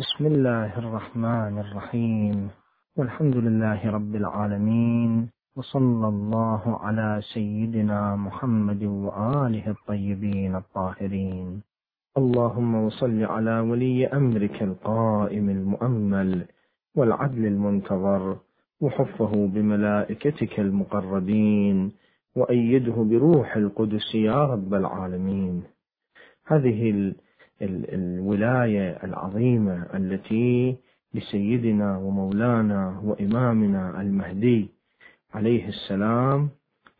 بسم الله الرحمن الرحيم. والحمد لله رب العالمين. وصلى الله على سيدنا محمد وآله الطيبين الطاهرين. اللهم وصل على ولي أمرك القائم المؤمل والعدل المنتظر وحفه بملائكتك المقربين وأيده بروح القدس يا رب العالمين. هذه الولاية العظيمة التي لسيدنا ومولانا وإمامنا المهدي عليه السلام.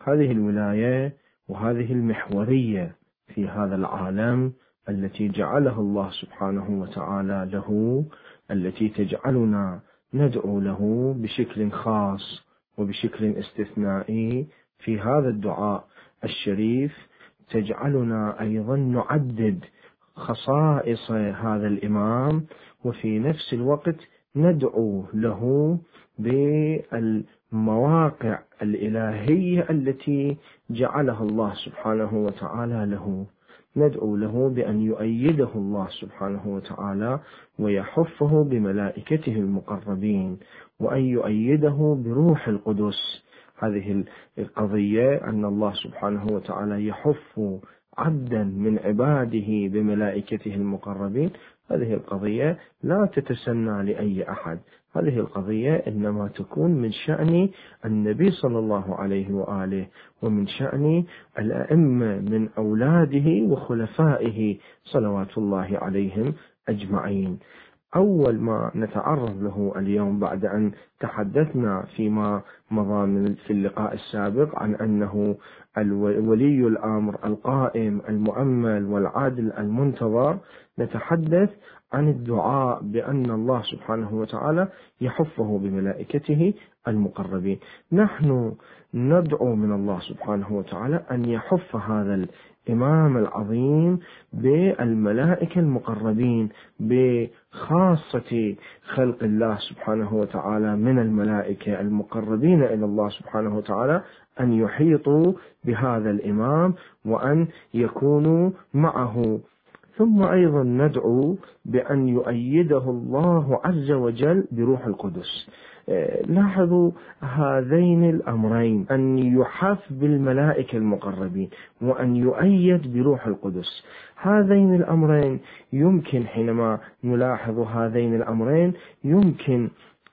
هذه الولاية وهذه المحورية في هذا العالم التي جعلها الله سبحانه وتعالى له التي تجعلنا ندعو له بشكل خاص وبشكل استثنائي في هذا الدعاء الشريف. تجعلنا أيضا نعدد خصائص هذا الإمام وفي نفس الوقت ندعو له بالمواقع الإلهية التي جعلها الله سبحانه وتعالى له. ندعو له بأن يؤيده الله سبحانه وتعالى ويحفه بملائكته المقربين وأن يؤيده بروح القدس. هذه القضية أن الله سبحانه وتعالى يحف عبدا من عباده بملائكته المقربين. هذه القضية لا تتسنى لأي أحد. هذه القضية إنما تكون من شأن النبي صلى الله عليه وآله ومن شأن الأئمة من أولاده وخلفائه صلوات الله عليهم أجمعين. أول ما نتعرض له اليوم بعد أن تحدثنا فيما مضى في اللقاء السابق عن أنه الولي الأمر القائم المؤمل والعادل المنتظر نتحدث عن الدعاء بأن الله سبحانه وتعالى يحفه بملائكته المقربين. نحن ندعو من الله سبحانه وتعالى أن يحف هذا الإمام العظيم بالملائكة المقربين بخاصة خلق الله سبحانه وتعالى من الملائكة المقربين إلى الله سبحانه وتعالى أن يحيطوا بهذا الإمام وأن يكونوا معه. ثم أيضا ندعو بأن يؤيده الله عز وجل بروح القدس. لاحظوا هذين الأمرين أن يحف بالملائكة المقربين وأن يؤيد بروح القدس. هذين الأمرين يمكن حينما نلاحظ هذين الأمرين يمكن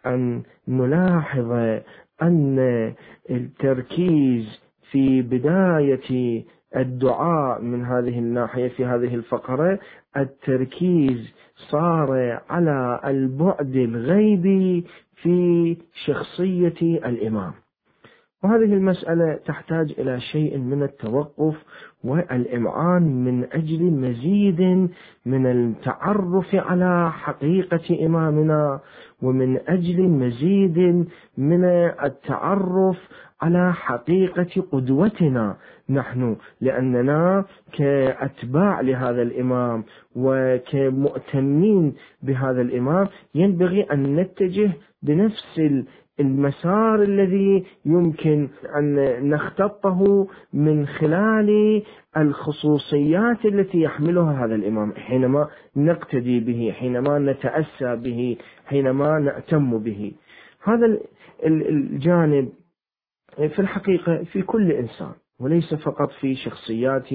أن نلاحظ أن التركيز في بداية الدعاء من هذه الناحية في هذه الفقرة التركيز صار على البعد الغيبي في شخصية الإمام. وهذه المسألة تحتاج إلى شيء من التوقف والإمعان من أجل مزيد من التعرف على حقيقة إمامنا ومن أجل مزيد من التعرف على حقيقة قدوتنا نحن لأننا كأتباع لهذا الإمام وكمؤتمين بهذا الإمام ينبغي أن نتجه بنفس المسار الذي يمكن أن نختطه من خلال الخصوصيات التي يحملها هذا الإمام حينما نقتدي به حينما نتأسى به حينما نأتم به. هذا الجانب في الحقيقة في كل إنسان. وليس فقط في شخصيات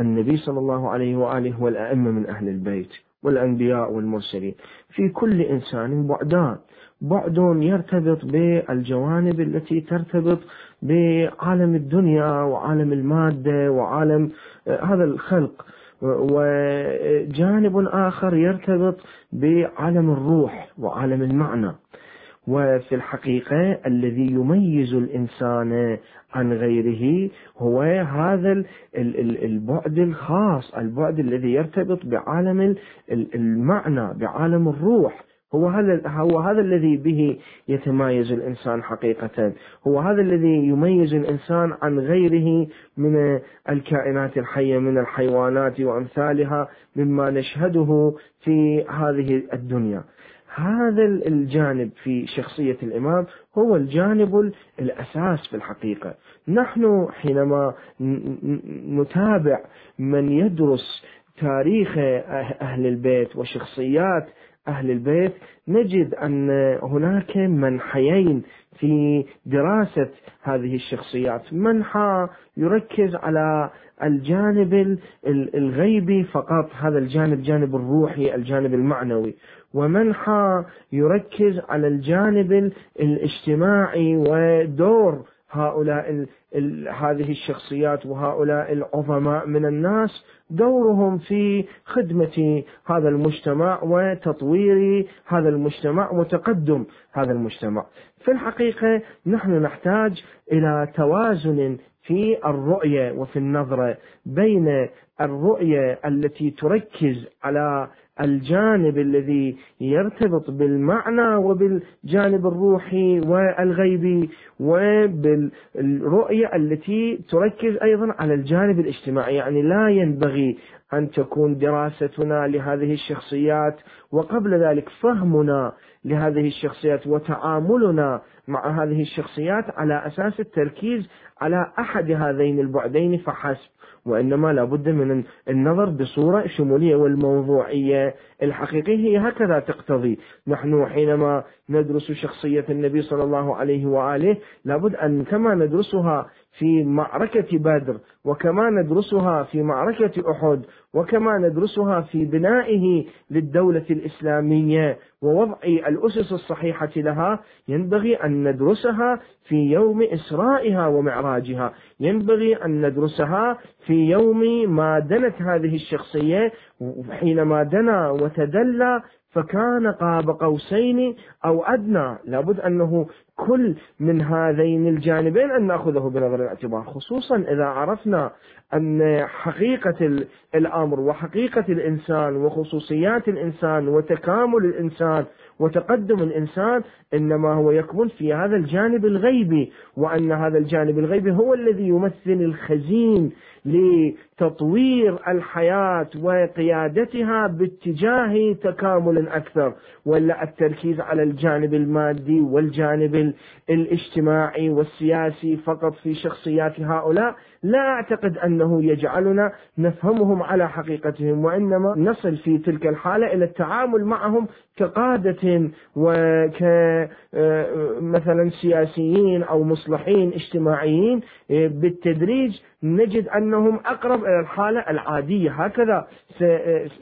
النبي صلى الله عليه وآله والأئمة من أهل البيت والأنبياء والمرسلين. في كل إنسان بعدان. بعد يرتبط بالجوانب التي ترتبط بعالم الدنيا وعالم المادة وعالم هذا الخلق. وجانب آخر يرتبط بعالم الروح وعالم المعنى. وفي الحقيقة الذي يميز الإنسان عن غيره هو هذا البعد الخاص البعد الذي يرتبط بعالم المعنى بعالم الروح هو هذا هو هذا الذي به يتمايز الإنسان حقيقة، هو هذا الذي يميز الإنسان عن غيره من الكائنات الحية من الحيوانات وأمثالها مما نشهده في هذه الدنيا. هذا الجانب في شخصية الإمام هو الجانب الأساس في الحقيقة. نحن حينما نتابع من يدرس تاريخ أهل البيت وشخصيات أهل البيت نجد أن هناك منحيين في دراسة هذه الشخصيات. منحى يركز على الجانب الغيبي فقط هذا الجانب جانب الروحي الجانب المعنوي. ومنحى يركز على الجانب الاجتماعي ودور هؤلاء ال ال هذه الشخصيات وهؤلاء العظماء من الناس دورهم في خدمة هذا المجتمع وتطوير هذا المجتمع وتقدم هذا المجتمع. في الحقيقة نحن نحتاج إلى توازن في الرؤية وفي النظرة بين الرؤية التي تركز على الجانب الذي يرتبط بالمعنى وبالجانب الروحي والغيبي وبالرؤية التي تركز أيضا على الجانب الاجتماعي. يعني لا ينبغي أن تكون دراستنا لهذه الشخصيات وقبل ذلك فهمنا لهذه الشخصيات وتعاملنا مع هذه الشخصيات على أساس التركيز على أحد هذين البعدين. فحسب وإنما لابد من النظر بصورة شمولية والموضوعية الحقيقية هي هكذا تقتضي. نحن حينما ندرس شخصية النبي صلى الله عليه وآله لابد أن كما ندرسها في معركة بدر وكما ندرسها في معركة أحد وكما ندرسها في بنائه للدولة الإسلامية. ووضع الأسس الصحيحة لها ينبغي أن ندرسها في يوم إسرائها ومعراجها. ينبغي أن ندرسها في يوم ما دنت هذه الشخصية حينما دنا وتدلى فكان قاب قوسين أو أدنى. لابد أنه كل من هذين الجانبين أن نأخذه بنظر الاعتبار خصوصا إذا عرفنا أن حقيقة الأمر وحقيقة الإنسان وخصوصيات الإنسان وتكامل الإنسان وتقدم الإنسان إنما هو يكمن في هذا الجانب الغيبي وأن هذا الجانب الغيبي هو الذي يمثل الخزين لتطوير الحياة وقيادتها باتجاه تكامل أكثر ولا التركيز على الجانب المادي والجانب الاجتماعي والسياسي فقط في شخصيات هؤلاء لا أعتقد أنه يجعلنا نفهمهم على حقيقتهم وإنما نصل في تلك الحالة إلى التعامل معهم كقادة وكمثلا سياسيين أو مصلحين اجتماعيين. بالتدريج نجد أنهم أقرب إلى الحالة العادية. هكذا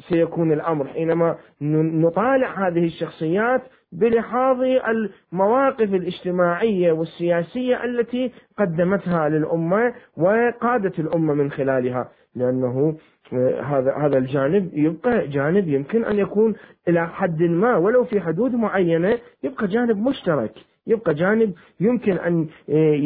سيكون الأمر. حينما نطالع هذه الشخصيات بلحاظ المواقف الاجتماعية والسياسية التي قدمتها للأمة وقادت الأمة من خلالها لأنه هذا هذا الجانب يبقى جانب يمكن أن يكون إلى حد ما ولو في حدود معينة يبقى جانب مشترك. يبقى جانب يمكن أن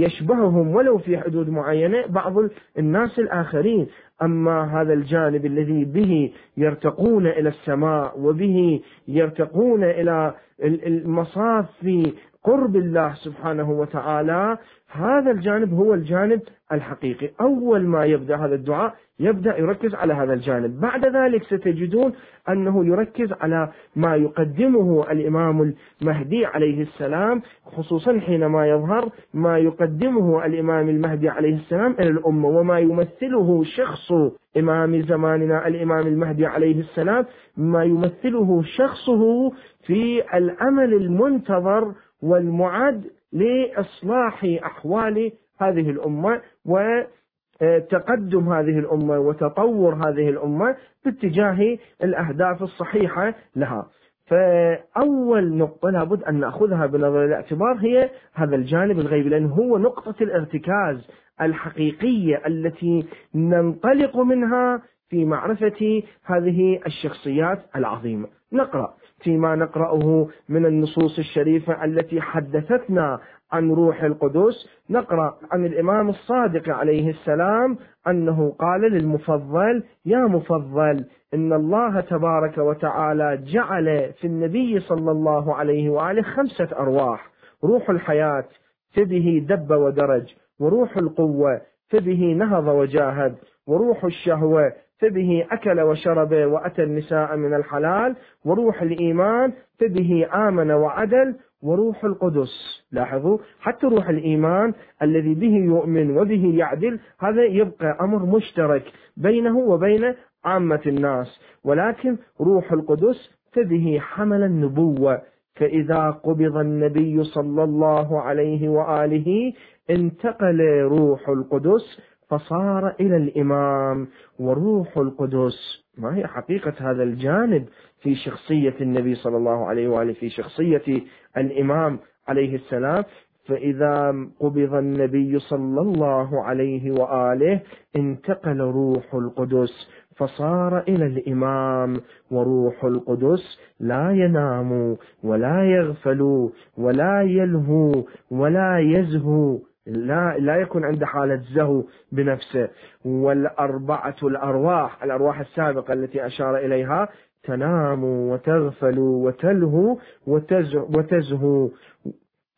يشبههم ولو في حدود معينة بعض الناس الآخرين. أما هذا الجانب الذي به يرتقون إلى السماء وبه يرتقون إلى المصاف في قرب الله سبحانه وتعالى هذا الجانب هو الجانب الحقيقي. أول ما يبدأ هذا الدعاء يبدأ يركز على هذا الجانب. بعد ذلك ستجدون أنه يركز على ما يقدمه الإمام المهدي عليه السلام خصوصا حينما يظهر ما يقدمه الإمام المهدي عليه السلام إلى الأمة وما يمثله شخص إمام زماننا الإمام المهدي عليه السلام ما يمثله شخصه في الأمل المنتظر والمعد لإصلاح أحوال هذه الأمة وتقدم هذه الأمة وتطور هذه الأمة باتجاه الأهداف الصحيحة لها. فأول نقطة لابد أن نأخذها بنظر الاعتبار هي هذا الجانب الغيبي لأنه هو نقطة الارتكاز الحقيقية التي ننطلق منها في معرفة هذه الشخصيات العظيمة. نقرأ. فيما نقرأه من النصوص الشريفة التي حدثتنا عن روح القدس. نقرأ عن الإمام الصادق عليه السلام أنه قال للمفضل يا مفضل إن الله تبارك وتعالى جعل في النبي صلى الله عليه وآله خمسة أرواح. روح الحياة فبه دب ودرج. وروح القوة فبه نهض وجاهد. وروح الشهوة فبه أكل وشرب وأتى النساء من الحلال وروح الإيمان فبه آمن وعدل وروح القدس. لاحظوا حتى روح الإيمان الذي به يؤمن وبه يعدل هذا يبقى أمر مشترك بينه وبين عامة الناس. ولكن روح القدس يقتده حمل النبوة. فإذا قبض النبي صلى الله عليه وآله انتقل روح القدس فصار إلى الإمام وروح القدس. ما هي حقيقة هذا الجانب في شخصية النبي صلى الله عليه وآله في شخصية الإمام عليه السلام. فإذا قبض النبي صلى الله عليه وآله انتقل روح القدس. فصار إلى الإمام وروح القدس. لا ينام ولا يغفل ولا يلهو ولا يزهو لا لا يكون عنده حالة زهو بنفسه. والأربعة الأرواح الأرواح السابقة التي أشار إليها تنام وتغفل وتلهو وتزهو.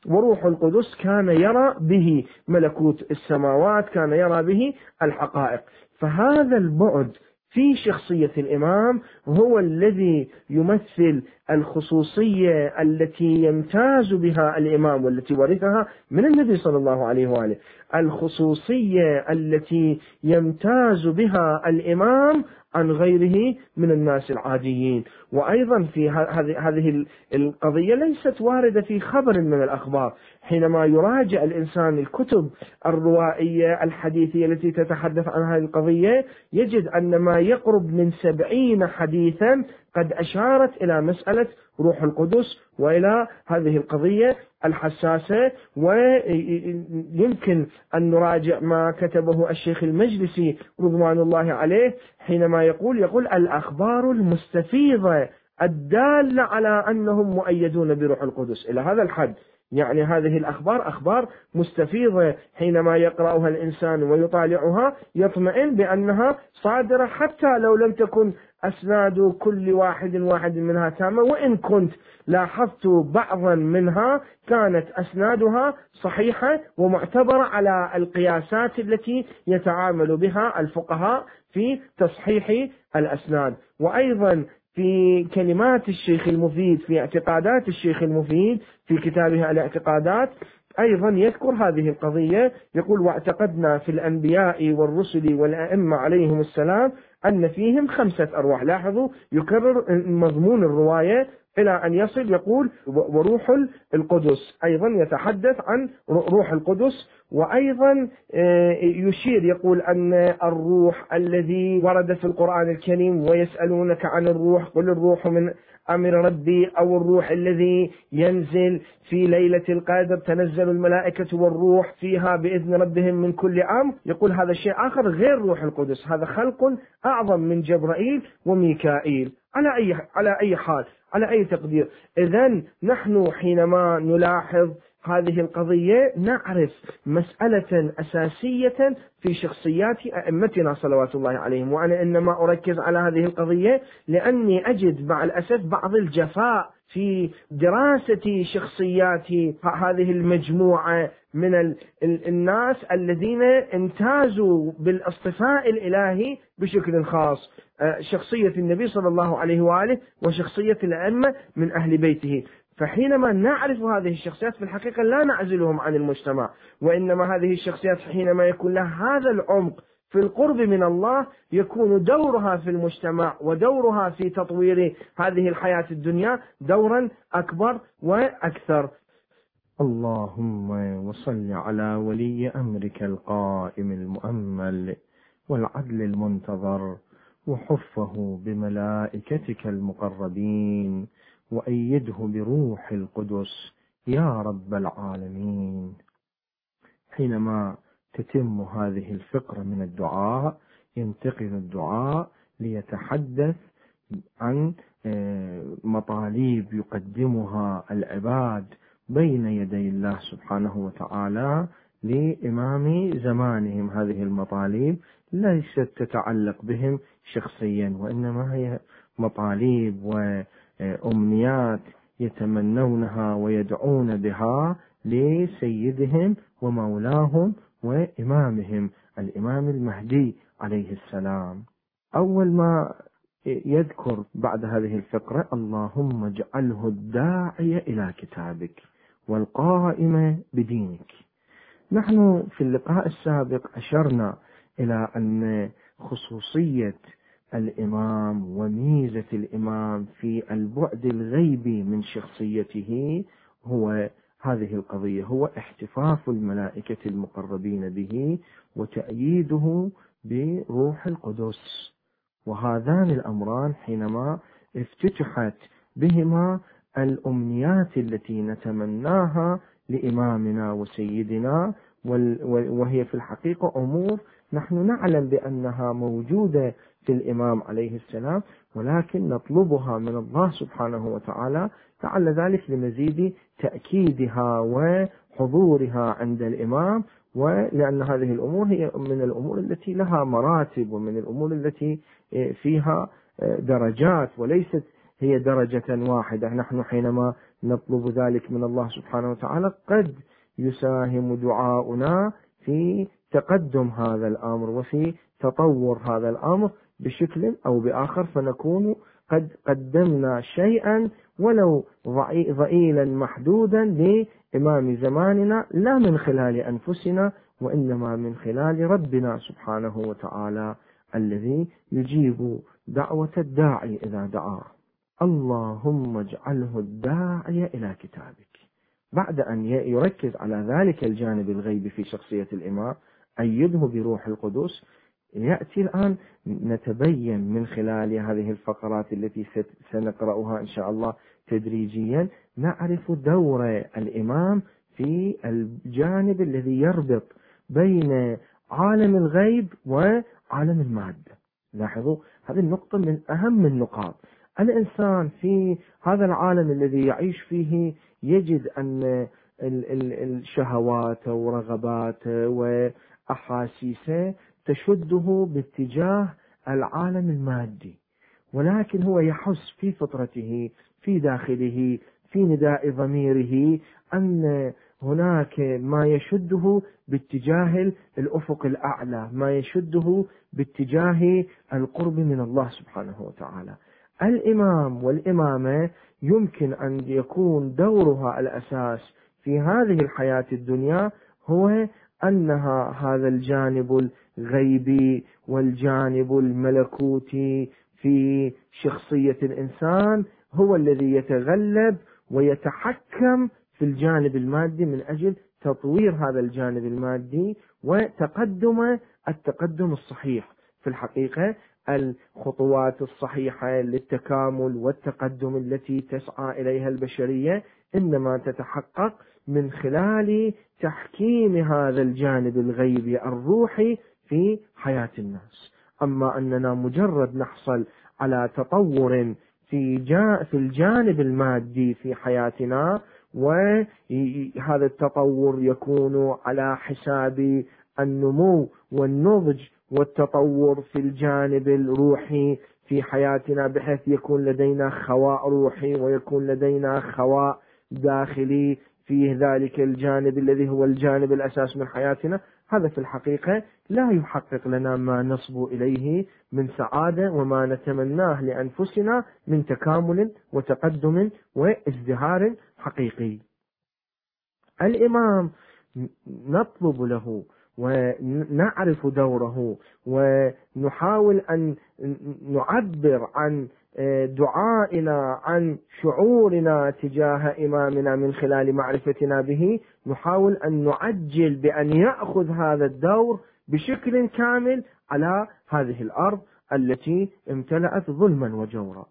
وروح القدس كان يرى به ملكوت السماوات كان يرى به الحقائق. فهذا البعد في شخصية الإمام هو الذي يمثل الخصوصية التي يمتاز بها الإمام والتي ورثها من النبي صلى الله عليه وآله. الخصوصية التي يمتاز بها الإمام عن غيره من الناس العاديين. وأيضا في هذه القضية ليست واردة في خبر من الأخبار. حينما يراجع الإنسان الكتب الروائية الحديثية التي تتحدث عن هذه القضية يجد أن ما يقرب من سبعين حديثا قد أشارت إلى مسألة روح القدس وإلى هذه القضية الحساسة ويمكن أن نراجع ما كتبه الشيخ المجلسي رضوان الله عليه حينما يقول يقول الأخبار المستفيضة الدالة على أنهم مؤيدون بروح القدس. إلى هذا الحد. يعني هذه الأخبار أخبار مستفيضة. حينما يقرأها الإنسان ويطالعها يطمئن بأنها صادرة حتى لو لم تكن أسناد كل واحد واحد منها تامة. وإن كنت لاحظت بعضا منها كانت أسنادها صحيحة ومعتبرة على القياسات التي يتعامل بها الفقهاء في تصحيح الأسناد. وأيضا في كلمات الشيخ المفيد في اعتقادات الشيخ المفيد في كتابه الاعتقادات أيضا يذكر هذه القضية. يقول واعتقدنا في الأنبياء والرسل والأئمة عليهم السلام أن فيهم خمسة أرواح. لاحظوا يكرر مضمون الرواية إلى أن يصل يقول وروح القدس. أيضا يتحدث عن روح القدس وأيضا آه، يشير يقول أن الروح الذي ورد في القرآن الكريم ويسألونك عن الروح قل الروح من أمر ربي أو الروح الذي ينزل في ليلة القدر تنزل الملائكة والروح فيها بإذن ربهم من كل أمر. يقول هذا شيء آخر غير روح القدس. هذا خلق أعظم من جبرائيل وميكائيل. على أي على أي حال على أي تقدير؟ إذا نحن حينما نلاحظ هذه القضية نعرف مسألة أساسية في شخصيات أئمتنا صلوات الله عليهم. وأنا إنما أركز على هذه القضية لأني أجد مع الأسف بعض الجفاء في دراسة شخصيات هذه المجموعة من الناس الذين امتازوا بالأصطفاء الإلهي بشكل خاص. آه، شخصية النبي صلى الله عليه وآله وشخصية الأئمة من أهل بيته. فحينما نعرف هذه الشخصيات في الحقيقة لا نعزلهم عن المجتمع وإنما هذه الشخصيات حينما يكون لها هذا العمق في القرب من الله يكون دورها في المجتمع ودورها في تطوير هذه الحياة الدنيا دورا أكبر وأكثر. اللهم وصل على ولي أمرك القائم المؤمل والعدل المنتظر وحفه بملائكتك المقربين. وأيده بروح القدس يا رب العالمين. حينما تتم هذه الفقرة من الدعاء ينتقل الدعاء ليتحدث عن آه، مطالب يقدمها العباد بين يدي الله سبحانه وتعالى لإمام زمانهم. هذه المطالب ليست تتعلق بهم شخصيا وإنما هي مطالب وأمنيات يتمنونها ويدعون بها لسيدهم ومولاهم وإمامهم. الإمام المهدي عليه السلام. أول ما يذكر بعد هذه الفقرة اللهم اجعله الداعي إلى كتابك والقائم بدينك. نحن في اللقاء السابق أشرنا إلى أن خصوصية الإمام وميزة الإمام في البعد الغيبي من شخصيته هو هذه القضية هو احتفاف الملائكة المقربين به وتأييده بروح القدس. وهذان الأمران حينما افتتحت بهما الأمنيات التي نتمناها لإمامنا وسيدنا وهي في الحقيقة أمور نحن نعلم بأنها موجودة في الإمام عليه السلام ولكن نطلبها من الله سبحانه وتعالى لعل ذلك لمزيد تأكيدها وحضورها عند الإمام ولأن هذه الأمور هي من الأمور التي لها مراتب ومن الأمور التي فيها درجات وليست هي درجة واحدة. نحن حينما نطلب ذلك من الله سبحانه وتعالى قد يساهم دعاؤنا في تقدم هذا الأمر وفي تطور هذا الأمر. بشكل أو بآخر فنكون قد قدمنا شيئا ولو ضئيلا محدودا لإمام زماننا لا من خلال أنفسنا وإنما من خلال ربنا سبحانه وتعالى الذي يجيب دعوة الداعي إذا دعاه اللهم اجعله الداعي إلى كتابك. بعد أن يركز على ذلك الجانب الغيبي في شخصية الإمام أيده بروح القدس يأتي الآن نتبين من خلال هذه الفقرات التي سنقرأها إن شاء الله تدريجيا. نعرف دور الإمام في الجانب الذي يربط بين عالم الغيب وعالم المادة لاحظوا هذه النقطة من أهم النقاط. الإنسان في هذا العالم الذي يعيش فيه يجد أن الشهوات ورغباته وأحاسيسه تشده باتجاه العالم المادي ولكن هو يحس في فطرته في داخله في نداء ضميره أن هناك ما يشده باتجاه الأفق الأعلى ما يشده باتجاه القرب من الله سبحانه وتعالى. الإمام والإمامة يمكن أن يكون دورها الأساس في هذه الحياة الدنيا هو أنها هذا الجانب الغيبي والجانب الملكوتي في شخصية الإنسان هو الذي يتغلب ويتحكم في الجانب المادي من أجل تطوير هذا الجانب المادي وتقدم التقدم الصحيح. في الحقيقة الخطوات الصحيحة للتكامل والتقدم التي تسعى إليها البشرية إنما تتحقق من خلال تحكيم هذا الجانب الغيبي الروحي في حياة الناس. أما أننا مجرد نحصل على تطور في, جا في الجانب المادي في حياتنا وهذا التطور يكون على حساب النمو والنضج والتطور في الجانب الروحي في حياتنا بحيث يكون لدينا خواء روحي ويكون لدينا خواء داخلي فيه ذلك الجانب الذي هو الجانب الأساس من حياتنا. هذا في الحقيقة لا يحقق لنا ما نصبو إليه من سعادة وما نتمناه لأنفسنا من تكامل وتقدم وازدهار حقيقي. الإمام نطلب له ونعرف دوره ونحاول أن نعبر عن دعائنا عن شعورنا تجاه إمامنا من خلال معرفتنا به نحاول أن نعجل بأن يأخذ هذا الدور بشكل كامل على هذه الأرض التي امتلأت ظلما وجورا.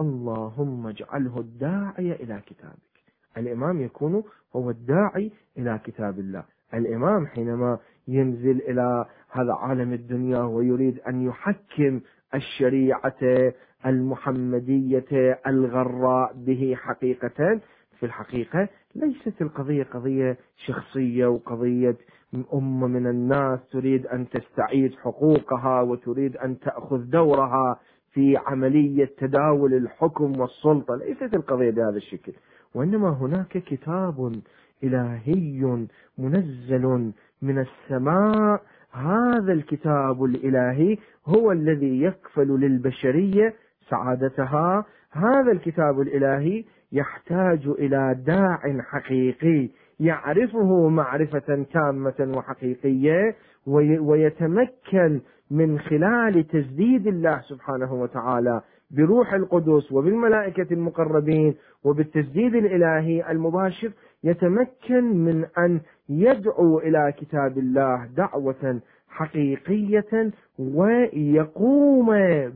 اللهم اجعله الداعي إلى كتابك. الإمام يكون هو الداعي إلى كتاب الله. الإمام حينما ينزل إلى هذا عالم الدنيا ويريد أن يحكم الشريعة المحمدية الغراء به حقيقة في الحقيقة ليست القضية قضية شخصية وقضية أمة من الناس تريد أن تستعيد حقوقها وتريد أن تأخذ دورها في عملية تداول الحكم والسلطة. ليست القضية بهذا الشكل. وإنما هناك كتاب إلهي منزل من السماء. هذا الكتاب الإلهي هو الذي يكفل للبشرية سعادتها هذا الكتاب الإلهي يحتاج إلى داع حقيقي يعرفه معرفة تامة وحقيقية ويتمكن من خلال تجديد الله سبحانه وتعالى بروح القدس وبالملائكة المقربين وبالتجديد الإلهي المباشر يتمكن من أن يدعو إلى كتاب الله دعوة حقيقية ويقوم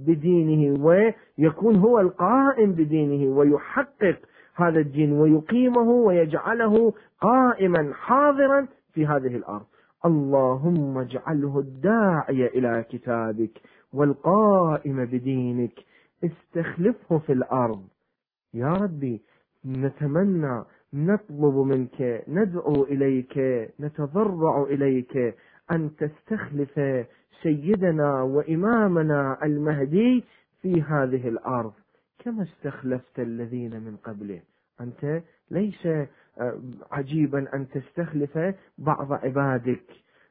بدينه ويكون هو القائم بدينه ويحقق هذا الدين ويقيمه ويجعله قائما حاضرا في هذه الأرض. اللهم اجعله الداعي إلى كتابك والقائم بدينك. استخلفه في الأرض. يا ربي نتمنى نطلب منك ندعو إليك نتضرع إليك. أن تستخلف سيدنا وإمامنا المهدي في هذه الأرض. كما استخلفت الذين من قبله. أنت ليس آه، عجيبا أن تستخلف بعض عبادك.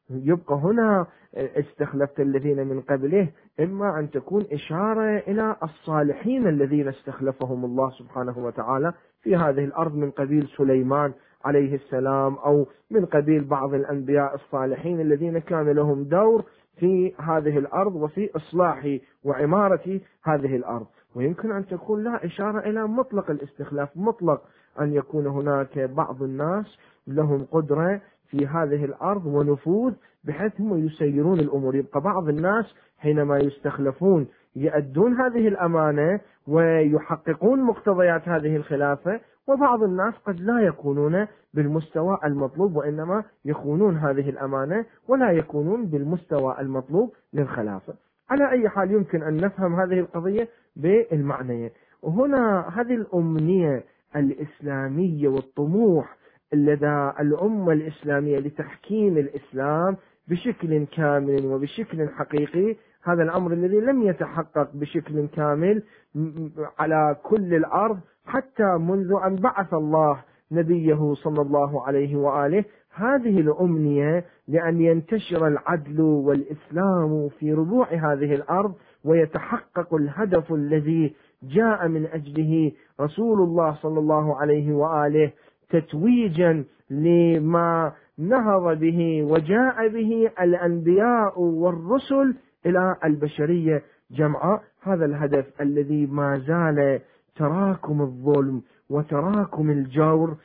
يبقى هنا استخلفت الذين من قبله إما أن تكون إشارة إلى الصالحين الذين استخلفهم الله سبحانه وتعالى في هذه الأرض من قبيل سليمان عليه السلام أو من قبيل بعض الأنبياء الصالحين الذين كان لهم دور في هذه الأرض وفي إصلاح وعمارة هذه الأرض. ويمكن أن تكون لها إشارة إلى مطلق الاستخلاف مطلق أن يكون هناك بعض الناس لهم قدرة في هذه الأرض ونفوذ بحيث هم يسيرون الأمور. يبقى بعض الناس حينما يستخلفون يؤدون هذه الأمانة ويحققون مقتضيات هذه الخلافة وبعض الناس قد لا يكونون بالمستوى المطلوب وإنما يخونون هذه الأمانة ولا يكونون بالمستوى المطلوب للخلافة. على أي حال يمكن أن نفهم هذه القضية بالمعنيين. وهنا هذه الأمنية الإسلامية والطموح لدى الأمة الإسلامية لتحكيم الإسلام بشكل كامل وبشكل حقيقي هذا الأمر الذي لم يتحقق بشكل كامل على كل الأرض حتى منذ أن بعث الله نبيه صلى الله عليه وآله هذه الأمنية لأن ينتشر العدل والإسلام في ربوع هذه الأرض ويتحقق الهدف الذي جاء من أجله رسول الله صلى الله عليه وآله تتويجا لما نهض به وجاء به الأنبياء والرسل إلى البشرية. جمعاء هذا الهدف الذي ما زال تراكم الظلم وتراكم الجور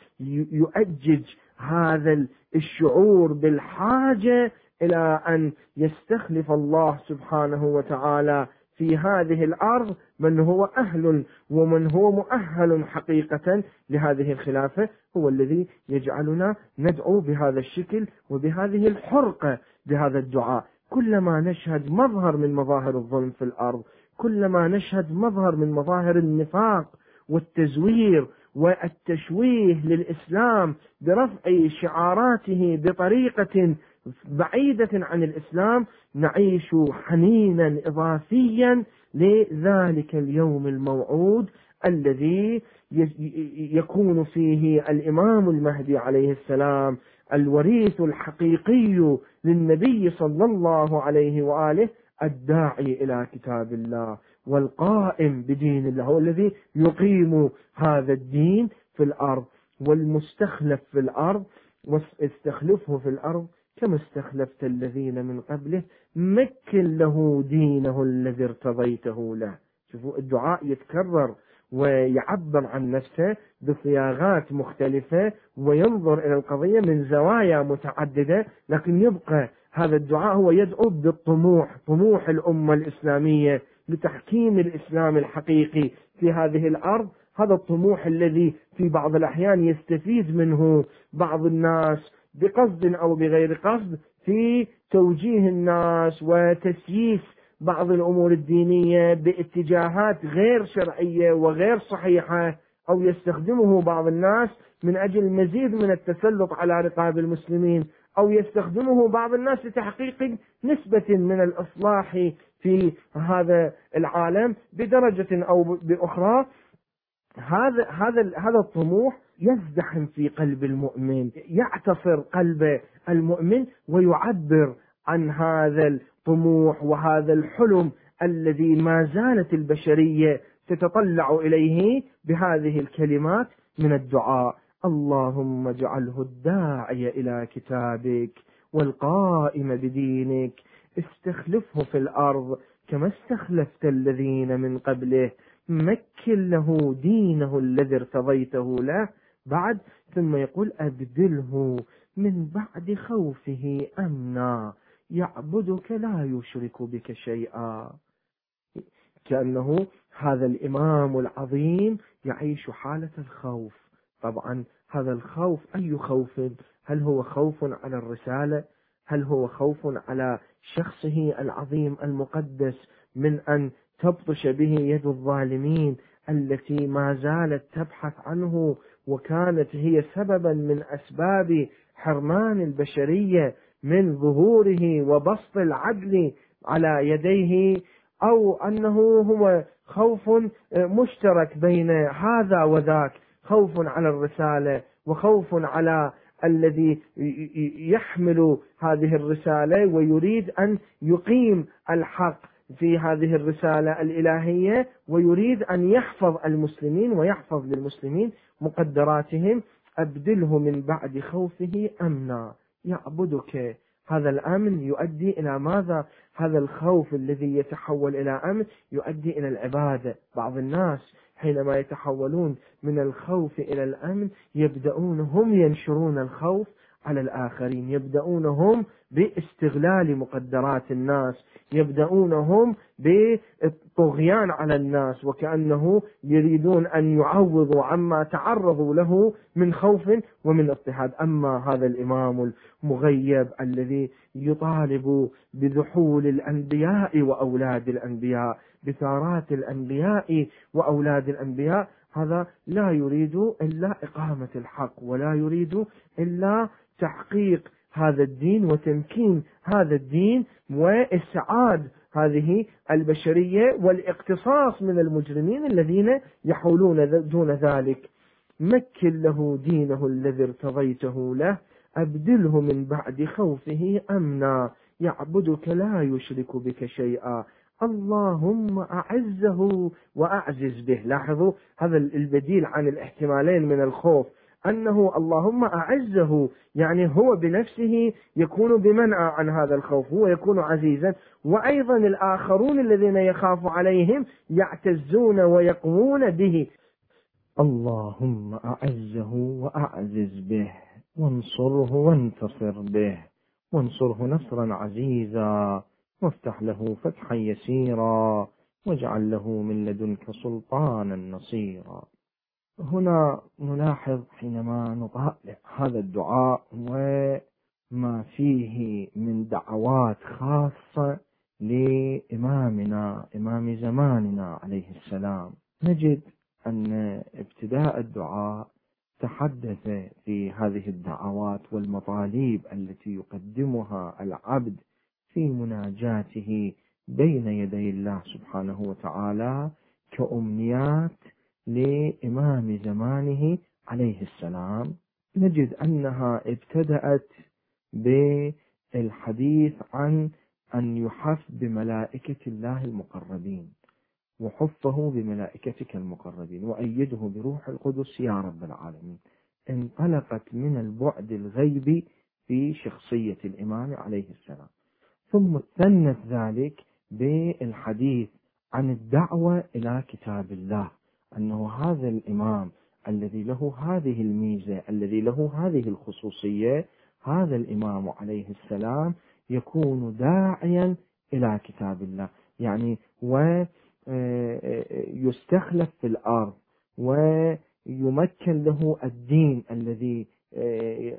يؤجج هذا الشعور بالحاجة إلى أن يستخلف الله سبحانه وتعالى في هذه الأرض من هو أهل ومن هو مؤهل حقيقة لهذه الخلافة هو الذي يجعلنا ندعو بهذا الشكل وبهذه الحرقة بهذا الدعاء. كلما نشهد مظهر من مظاهر الظلم في الأرض كلما نشهد مظهر من مظاهر النفاق والتزوير والتشويه للإسلام برفع شعاراته بطريقة بعيدة عن الإسلام نعيش حنينا إضافيا لذلك اليوم الموعود الذي يكون فيه الإمام المهدي عليه السلام الوريث الحقيقي للنبي صلى الله عليه وآله الداعي إلى كتاب الله والقائم بدين الله هو الذي يقيم هذا الدين في الأرض والمستخلف في الأرض واستخلفه في الأرض كما استخلفت الذين من قبله مكن له دينه الذي ارتضيته له. شوفوا الدعاء يتكرر ويعبر عن نفسه بصياغات مختلفة وينظر إلى القضية من زوايا متعددة لكن يبقى هذا الدعاء هو يدعو بالطموح طموح الأمة الإسلامية لتحكيم الإسلام الحقيقي في هذه الأرض. هذا الطموح الذي في بعض الأحيان يستفيد منه بعض الناس بقصد أو بغير قصد في توجيه الناس وتسييس بعض الأمور الدينية باتجاهات غير شرعية وغير صحيحة أو يستخدمه بعض الناس من أجل مزيد من التسلط على رقاب المسلمين. أو يستخدمه بعض الناس لتحقيق نسبة من الإصلاح في هذا العالم بدرجة أو بأخرى. هذا هذا هذا الطموح يزدحم في قلب المؤمن يعتصر قلب المؤمن ويعبر عن هذا الطموح وهذا الحلم الذي ما زالت البشرية تتطلع إليه بهذه الكلمات من الدعاء. اللهم اجعله الداعي إلى كتابك والقائم بدينك. استخلفه في الأرض كما استخلفت الذين من قبله. مكن له دينه الذي ارتضيته له. بعد ثم يقول أبدله من بعد خوفه أمنا. يعبدك لا يشرك بك شيئا. كأنه هذا الإمام العظيم يعيش حالة الخوف. طبعا هذا الخوف أي خوف؟ هل هو خوف على الرسالة؟ هل هو خوف على شخصه العظيم المقدس من أن تبطش به يد الظالمين التي ما زالت تبحث عنه وكانت هي سببا من أسباب حرمان البشرية من ظهوره وبسط العدل على يديه أو أنه هو خوف مشترك بين هذا وذاك؟ خوف على الرسالة وخوف على الذي يحمل هذه الرسالة ويريد أن يقيم الحق في هذه الرسالة الإلهية ويريد أن يحفظ المسلمين ويحفظ للمسلمين مقدراتهم. أبدله من بعد خوفه أمنا. يعبدك. هذا الأمن يؤدي إلى ماذا؟ هذا الخوف الذي يتحول إلى أمن يؤدي إلى العبادة. بعض الناس حينما يتحولون من الخوف إلى الأمن يبدأون هم ينشرون الخوف على الآخرين. يبدأون هم باستغلال مقدرات الناس. يبدأون هم بالطغيان على الناس وكأنه يريدون أن يعوضوا عما تعرضوا له من خوف ومن اضطهاد. أما هذا الإمام المغيب الذي يطالب بذحول الأنبياء وأولاد الأنبياء بثارات الأنبياء وأولاد الأنبياء هذا لا يريد إلا إقامة الحق ولا يريد إلا تحقيق هذا الدين وتمكين هذا الدين وإسعاد هذه البشرية والإقتصاص من المجرمين الذين يحولون دون ذلك. مكن له دينه الذي ارتضيته له أبدله من بعد خوفه أمنا. يعبدك لا يشرك بك شيئا. اللهم أعزه وأعزز به. لاحظوا هذا البديل عن الاحتمالين من الخوف. أنه اللهم أعزه يعني هو بنفسه يكون بمنع عن هذا الخوف هو يكون عزيزا. وأيضا الآخرون الذين يخاف عليهم يعتزون ويقوون به. اللهم أعزه وأعزز به. وانصره وانتصر به. وانصره نصرا عزيزا. وافتح له فتحا يسيرا واجعل له من لدنك سلطانا نصيرا. هنا نلاحظ حينما نطالع هذا الدعاء وما فيه من دعوات خاصة لإمامنا إمام زماننا عليه السلام. نجد أن ابتداء الدعاء تحدث في هذه الدعوات والمطالب التي يقدمها العبد في مناجاته بين يدي الله سبحانه وتعالى كأمنيات لإمام زمانه عليه السلام. نجد أنها ابتدأت بالحديث عن أن يحف بملائكة الله المقربين وحفه بملائكتك المقربين وأيده بروح القدس يا رب العالمين. انطلقت من البعد الغيبي في شخصية الإمام عليه السلام. ثم ثنت ذلك بالحديث عن الدعوة إلى كتاب الله أنه هذا الإمام الذي له هذه الميزة الذي له هذه الخصوصية هذا الإمام عليه السلام يكون داعيا إلى كتاب الله. يعني ويستخلف في الأرض ويمكن له الدين الذي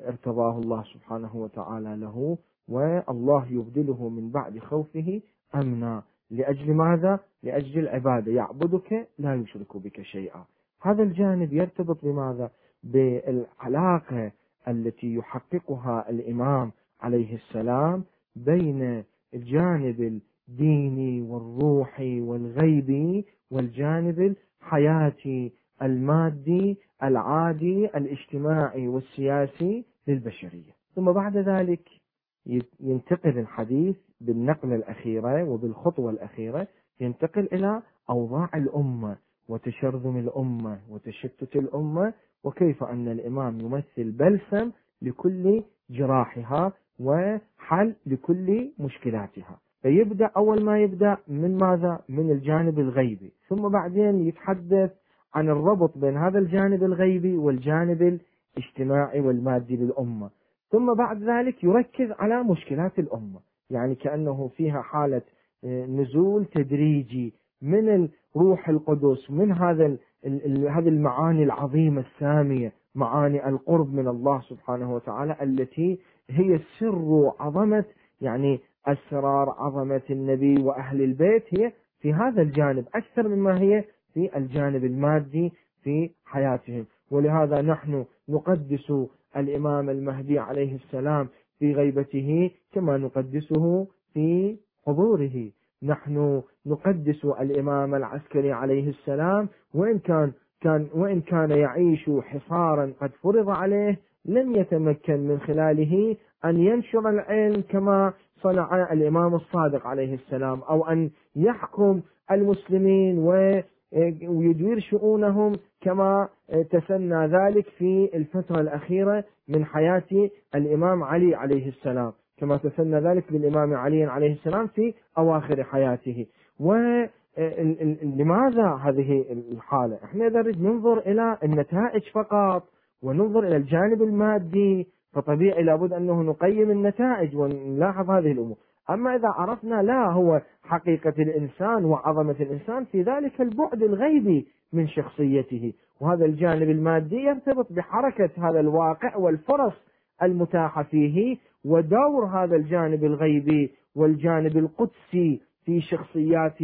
ارتضاه الله سبحانه وتعالى له. والله يبدله من بعد خوفه أمنا لأجل ماذا؟ لأجل العبادة يعبدك لا يشرك بك شيئا هذا الجانب يرتبط بماذا؟ بالعلاقة التي يحققها الإمام عليه السلام بين الجانب الديني والروحي والغيبي والجانب الحياتي المادي العادي الاجتماعي والسياسي للبشرية ثم بعد ذلك ينتقل الحديث بالنقلة الأخيرة وبالخطوة الأخيرة ينتقل إلى أوضاع الأمة وتشرذم الأمة وتشتت الأمة وكيف أن الإمام يمثل بلسم لكل جراحها وحل لكل مشكلاتها. فيبدأ أول ما يبدأ من ماذا؟ من الجانب الغيبي. ثم بعدين يتحدث عن الربط بين هذا الجانب الغيبي والجانب الاجتماعي والمادي للأمة. ثم بعد ذلك يركز على مشكلات الأمة. يعني كأنه فيها حالة آه، نزول تدريجي من الروح القدس من هذا هذه المعاني العظيمة السامية معاني القرب من الله سبحانه وتعالى التي هي سر عظمة يعني أسرار عظمة النبي وأهل البيت هي في هذا الجانب أكثر مما هي في الجانب المادي في حياتهم. ولهذا نحن نقدس الإمام المهدي عليه السلام في غيبته كما نقدسه في حضوره. نحن نقدس الإمام العسكري عليه السلام وإن كان كان وإن كان يعيش حصارا قد فرض عليه لم يتمكن من خلاله أن ينشر العلم كما صنع الإمام الصادق عليه السلام أو أن يحكم المسلمين ويدير شؤونهم كما تسنى ذلك في الفترة الأخيرة من حياة الإمام علي عليه السلام كما تسنى ذلك للإمام علي عليه السلام في أواخر حياته. ولماذا هذه الحالة؟ إحنا إذا نريد ننظر إلى النتائج فقط وننظر إلى الجانب المادي فطبيعي لابد أنه نقيم النتائج ونلاحظ هذه الأمور. أما إذا عرفنا لا هو حقيقة الإنسان وعظمة الإنسان في ذلك البعد الغيبي من شخصيته. وهذا الجانب المادي يرتبط بحركة هذا الواقع والفرص المتاحة فيه ودور هذا الجانب الغيبي والجانب القدسي في شخصيات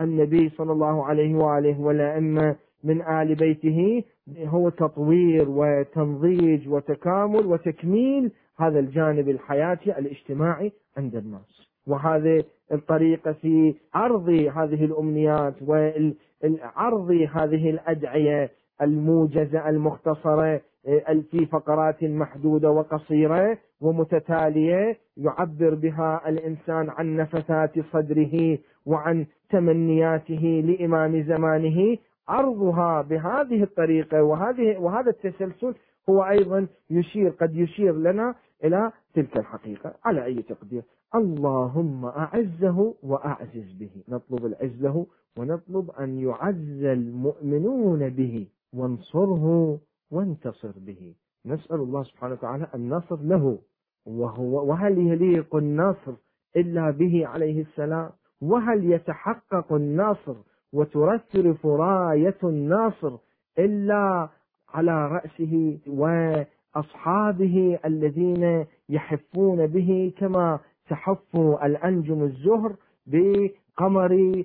النبي صلى الله عليه وآله والأئمة من آل بيته. هو تطوير وتنضيج وتكامل وتكميل هذا الجانب الحياتي الاجتماعي عند الناس. وهذه الطريقة في عرض هذه الأمنيات وعرض هذه الأدعية الموجزة المختصرة آه، في فقرات محدودة وقصيرة ومتتالية يعبر بها الإنسان عن نفثات صدره وعن تمنياته لإمام زمانه. عرضها بهذه الطريقة وهذه وهذا التسلسل هو أيضا يشير قد يشير لنا إلى تلك الحقيقة على أي تقدير. اللهم أعزه وأعزز به. نطلب العز له ونطلب أن يعز المؤمنون به. وانصره وانتصر به. نسأل الله سبحانه وتعالى النصر له. وهو وهل يليق النصر إلا به عليه السلام؟ وهل يتحقق النصر وترثرف راية الناصر إلا على رأسه وأصحابه الذين يحفون به كما تحف الأنجم الزهر بقمر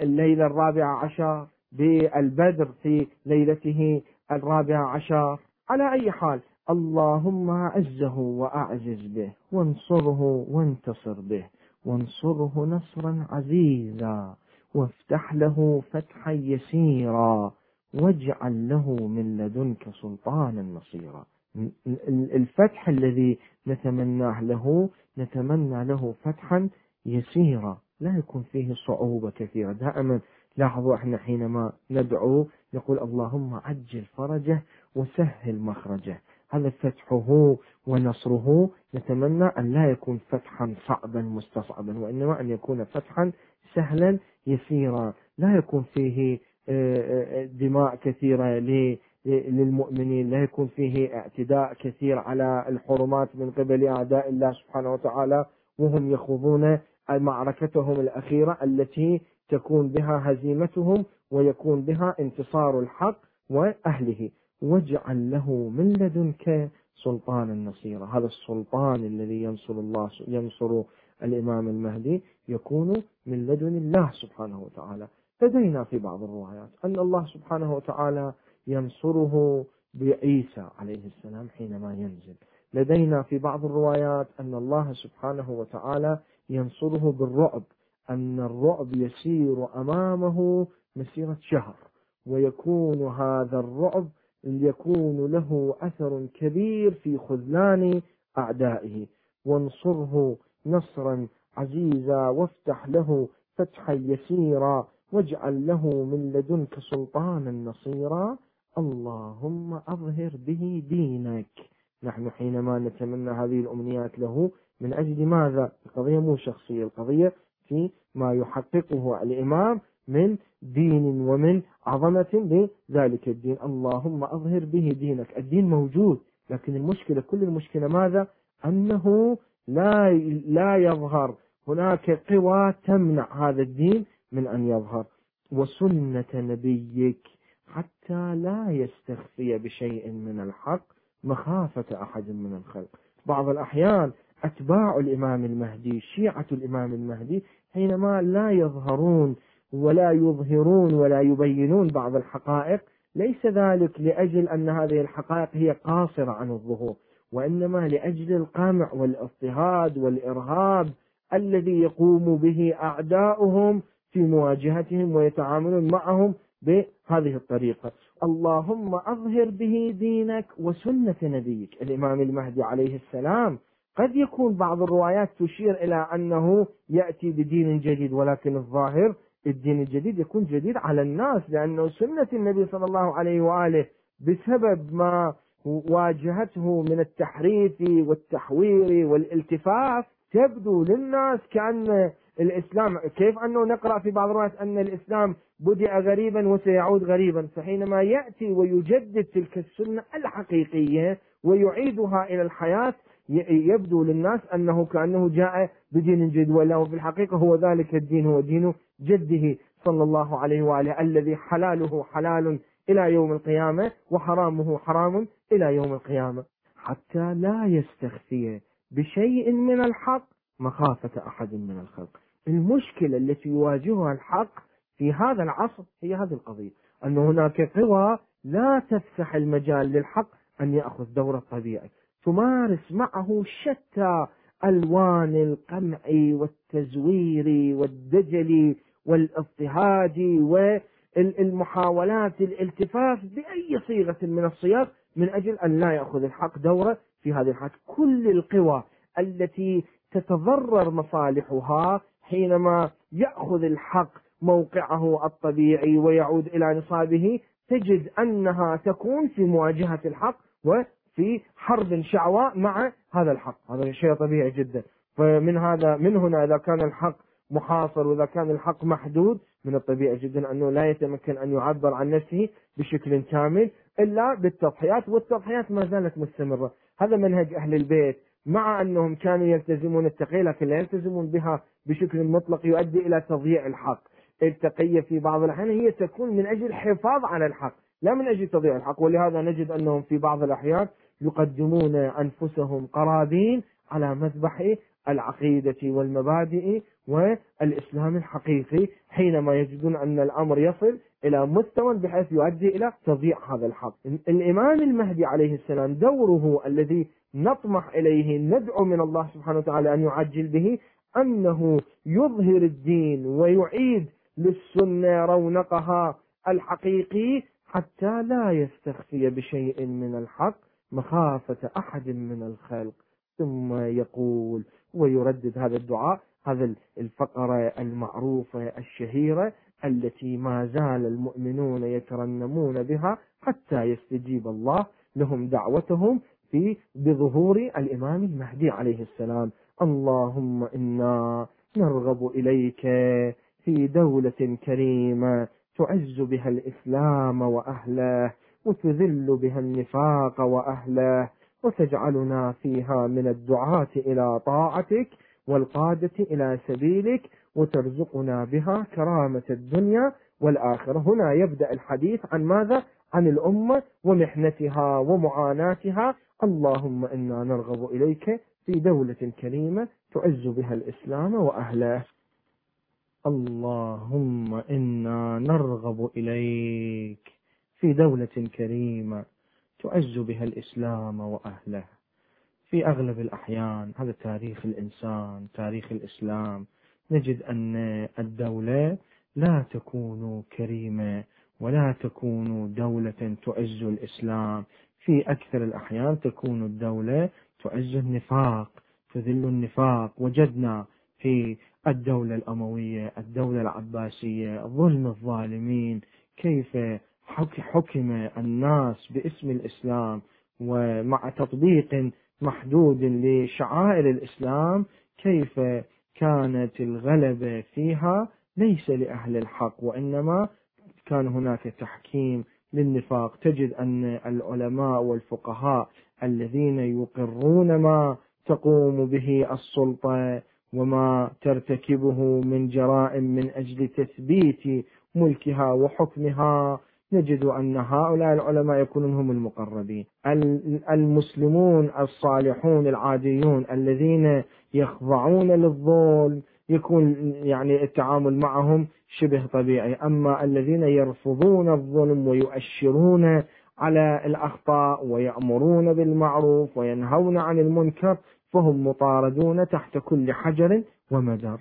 الليلة الرابعة عشر بالبدر في ليلته الرابعة عشر. على أي حال اللهم أعزه وأعزز به وانصره وانتصر به وانصره نصرا عزيزا وافتح له فتحا يسيرا واجعل له من لدنك سلطانا نصيرا. الفتح الذي نتمناه له نتمنى له فتحا يسيرا. لا يكون فيه صعوبة كثيرة. دائما لاحظوا إحنا حينما ندعو نقول اللهم عجل فرجه وسهل مخرجه. هذا فتحه ونصره. نتمنى أن لا يكون فتحا صعبا مستصعبا وإنما أن يكون فتحا سهلا يسيرا. لا يكون فيه آه، آه، دماء كثيرة للمؤمنين لا يكون فيه اعتداء كثير على الحرمات من قبل أعداء الله سبحانه وتعالى وهم يخوضون معركتهم الأخيرة التي تكون بها هزيمتهم ويكون بها انتصار الحق وأهله. واجعل له من لدنك سلطانا نصيرا. هذا السلطان الذي ينصر الله ينصر الإمام المهدي يكون من لدن الله سبحانه وتعالى. لدينا في بعض الروايات أن الله سبحانه وتعالى ينصره بعيسى عليه السلام حينما ينزل. لدينا في بعض الروايات أن الله سبحانه وتعالى ينصره بالرعب أن الرعب يسير أمامه مسيرة شهر ويكون هذا الرعب يكون له أثر كبير في خذلان أعدائه. وانصره نصرا عزيزا وافتح له فتحا يسيرا واجعل له من لدنك سلطانا نصيرا. اللهم أظهر به دينك. نحن حينما نتمنى هذه الأمنيات له من أجل ماذا؟ القضية مو شخصية القضية في ما يحققه الإمام من دين ومن عظمة لذلك الدين. اللهم أظهر به دينك. الدين موجود لكن المشكلة كل المشكلة ماذا؟ أنه لا لا يظهر. هناك قوى تمنع هذا الدين من أن يظهر. وسنة نبيك. حتى لا يستخفي بشيء من الحق مخافة أحد من الخلق. بعض الأحيان أتباع الإمام المهدي شيعة الإمام المهدي حينما لا يظهرون ولا يظهرون ولا يبينون بعض الحقائق ليس ذلك لأجل أن هذه الحقائق هي قاصرة عن الظهور وإنما لأجل القمع والاضطهاد والإرهاب الذي يقوم به أعداؤهم في مواجهتهم ويتعاملون معهم بهذه الطريقة. اللهم أظهر به دينك وسنة نبيك. الإمام المهدي عليه السلام قد يكون بعض الروايات تشير إلى أنه يأتي بدين جديد ولكن الظاهر الدين الجديد يكون جديد على الناس لأنه سنة النبي صلى الله عليه وآله بسبب ما واجهته من التحريف والتحوير والالتفاف تبدو للناس كأن الإسلام كيف أنه نقرأ في بعض الروايات أن الإسلام بدأ غريبا وسيعود غريبا؟ فحينما يأتي ويجدد تلك السنة الحقيقية ويعيدها إلى الحياة يبدو للناس أنه كأنه جاء بدين جديد ولا في الحقيقة هو ذلك الدين هو دين جده صلى الله عليه وآله الذي حلاله حلال إلى يوم القيامة وحرامه حرام إلى يوم القيامة. حتى لا يستخفي بشيء من الحق مخافة أحد من الخلق. المشكلة التي يواجهها الحق في هذا العصر هي هذه القضية. أن هناك قوى لا تفسح المجال للحق أن يأخذ دورة الطبيعي تمارس معه شتى ألوان القمع والتزوير والدجل والاضطهاد والمحاولات الالتفاف بأي صيغة من الصيغ من أجل أن لا يأخذ الحق دورة في هذه الحالة. كل القوى التي تتضرر مصالحها حينما يأخذ الحق موقعه الطبيعي ويعود إلى نصابه تجد أنها تكون في مواجهة الحق وفي حرب شعواء مع هذا الحق. هذا شيء طبيعي جدا. فمن هذا من هنا إذا كان الحق محاصر وإذا كان الحق محدود من الطبيعي جدا أنه لا يتمكن أن يعبر عن نفسه بشكل كامل إلا بالتضحيات والتضحيات ما زالت مستمرة. هذا منهج أهل البيت. مع أنهم كانوا يلتزمون التقية لكن لا يلتزمون بها بشكل مطلق يؤدي إلى تضييع الحق. التقية في بعض الأحيان هي تكون من أجل الحفاظ على الحق لا من أجل تضييع الحق. ولهذا نجد أنهم في بعض الأحيان يقدمون أنفسهم قرابين على مذبح العقيدة والمبادئ والإسلام الحقيقي حينما يجدون أن الأمر يصل إلى مستوى بحيث يؤدي إلى تضييع هذا الحق الإمام المهدي عليه السلام دوره الذي نطمح إليه ندعو من الله سبحانه وتعالى أن يعجل به أنه يظهر الدين ويعيد للسنة رونقها الحقيقي حتى لا يستخفي بشيء من الحق مخافة أحد من الخلق. ثم يقول ويردد هذا الدعاء هذا الفقرة المعروفة الشهيرة التي ما زال المؤمنون يترنمون بها حتى يستجيب الله. لهم دعوتهم في بظهور الإمام المهدي عليه السلام. اللهم إنا نرغب إليك في دولة كريمة تعز بها الإسلام وأهله وتذل بها النفاق وأهله وتجعلنا فيها من الدعاة إلى طاعتك والقادة إلى سبيلك وترزقنا بها كرامة الدنيا والآخرة. هنا يبدأ الحديث عن ماذا؟ عن الأمة ومحنتها ومعاناتها. اللهم إنا نرغب إليك في دولة كريمة تعز بها الإسلام وأهله. اللهم إنا نرغب إليك في دولة كريمة تعز بها الإسلام وأهله. في أغلب الأحيان هذا تاريخ الإنسان تاريخ الإسلام نجد أن الدولة لا تكون كريمة ولا تكون دولة تعز الإسلام. في أكثر الأحيان تكون الدولة تعز النفاق تذل النفاق. وجدنا في الدولة الأموية الدولة العباسية ظلم الظالمين. كيف حكم الناس باسم الإسلام؟ ومع تطبيق محدود لشعائر الإسلام كيف كانت الغلبة فيها ليس لأهل الحق وإنما كان هناك تحكيم للنفاق. تجد أن العلماء والفقهاء الذين يقرون ما تقوم به السلطة وما ترتكبه من جرائم من أجل تثبيت ملكها وحكمها نجد أن هؤلاء العلماء يكونون هم المقربين. المسلمون الصالحون العاديون الذين يخضعون للظلم يكون يعني التعامل معهم شبه طبيعي. أما الذين يرفضون الظلم ويؤشرون على الأخطاء ويأمرون بالمعروف وينهون عن المنكر فهم مطاردون تحت كل حجر ومدر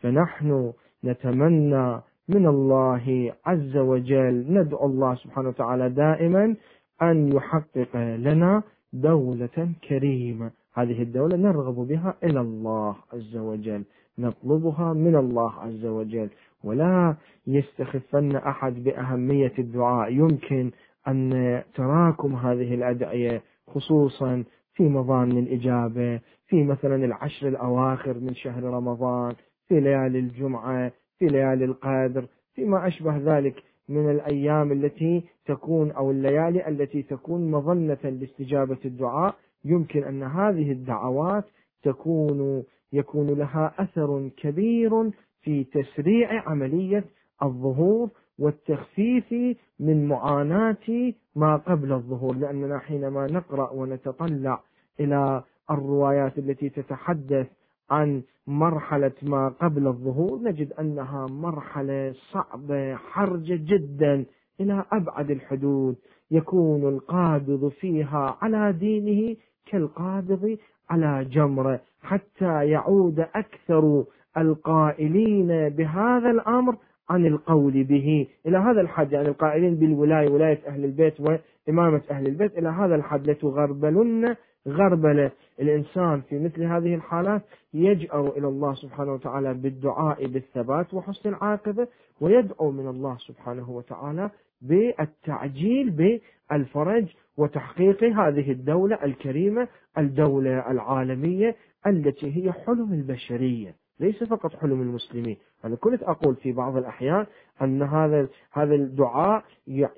فنحن نتمنى من الله عز وجل. ندعو الله سبحانه وتعالى دائما أن يحقق لنا دولة كريمة. هذه الدولة نرغب بها إلى الله عز وجل. نطلبها من الله عز وجل. ولا يستخفن أحد بأهمية الدعاء. يمكن أن تراكم هذه الأدعية خصوصا في مظان الإجابة في مثلا العشر الأواخر من شهر رمضان في ليالي الجمعة في ليالي القدر فيما أشبه ذلك من الأيام التي تكون أو الليالي التي تكون مظنة لاستجابة الدعاء يمكن أن هذه الدعوات تكون يكون لها أثر كبير في تسريع عملية الظهور والتخفيف من معاناة ما قبل الظهور لأننا حينما نقرأ ونتطلع إلى الروايات التي تتحدث عن مرحلة ما قبل الظهور نجد أنها مرحلة صعبة حرجة جدا إلى أبعد الحدود. يكون القابض فيها على دينه كالقابض على جمرة حتى يعود أكثر القائلين بهذا الأمر عن القول به. إلى هذا الحد يعني القائلين بالولاية ولاية أهل البيت وإمامة أهل البيت إلى هذا الحد لتغربلن غربلة الإنسان في مثل هذه الحالات يجأر إلى الله سبحانه وتعالى بالدعاء بالثبات وحسن العاقبة ويدعو من الله سبحانه وتعالى بالتعجيل بالفرج وتحقيق هذه الدولة الكريمة الدولة العالمية التي هي حلم البشرية. ليس فقط حلم المسلمين. أنا كنت أقول في بعض الأحيان أن هذا هذا الدعاء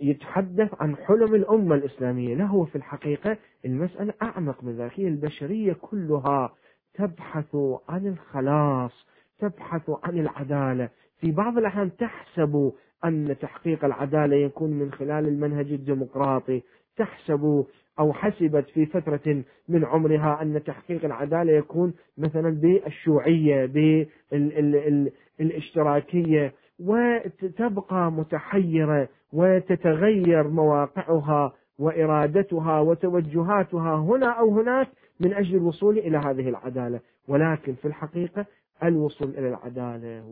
يتحدث عن حلم الأمة الإسلامية. لا هو في الحقيقة المسألة أعمق من ذلك. هي البشرية كلها تبحث عن الخلاص تبحث عن العدالة. في بعض الأحيان تحسب أن تحقيق العدالة يكون من خلال المنهج الديمقراطي. تحسب أو حسبت في فترة من عمرها أن تحقيق العدالة يكون مثلا بالشيوعية بالاشتراكية وتبقى متحيرة وتتغير مواقعها وإرادتها وتوجهاتها هنا أو هناك من أجل الوصول إلى هذه العدالة. ولكن في الحقيقة الوصول إلى العدالة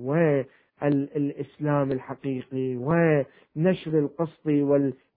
والإسلام الحقيقي ونشر القسط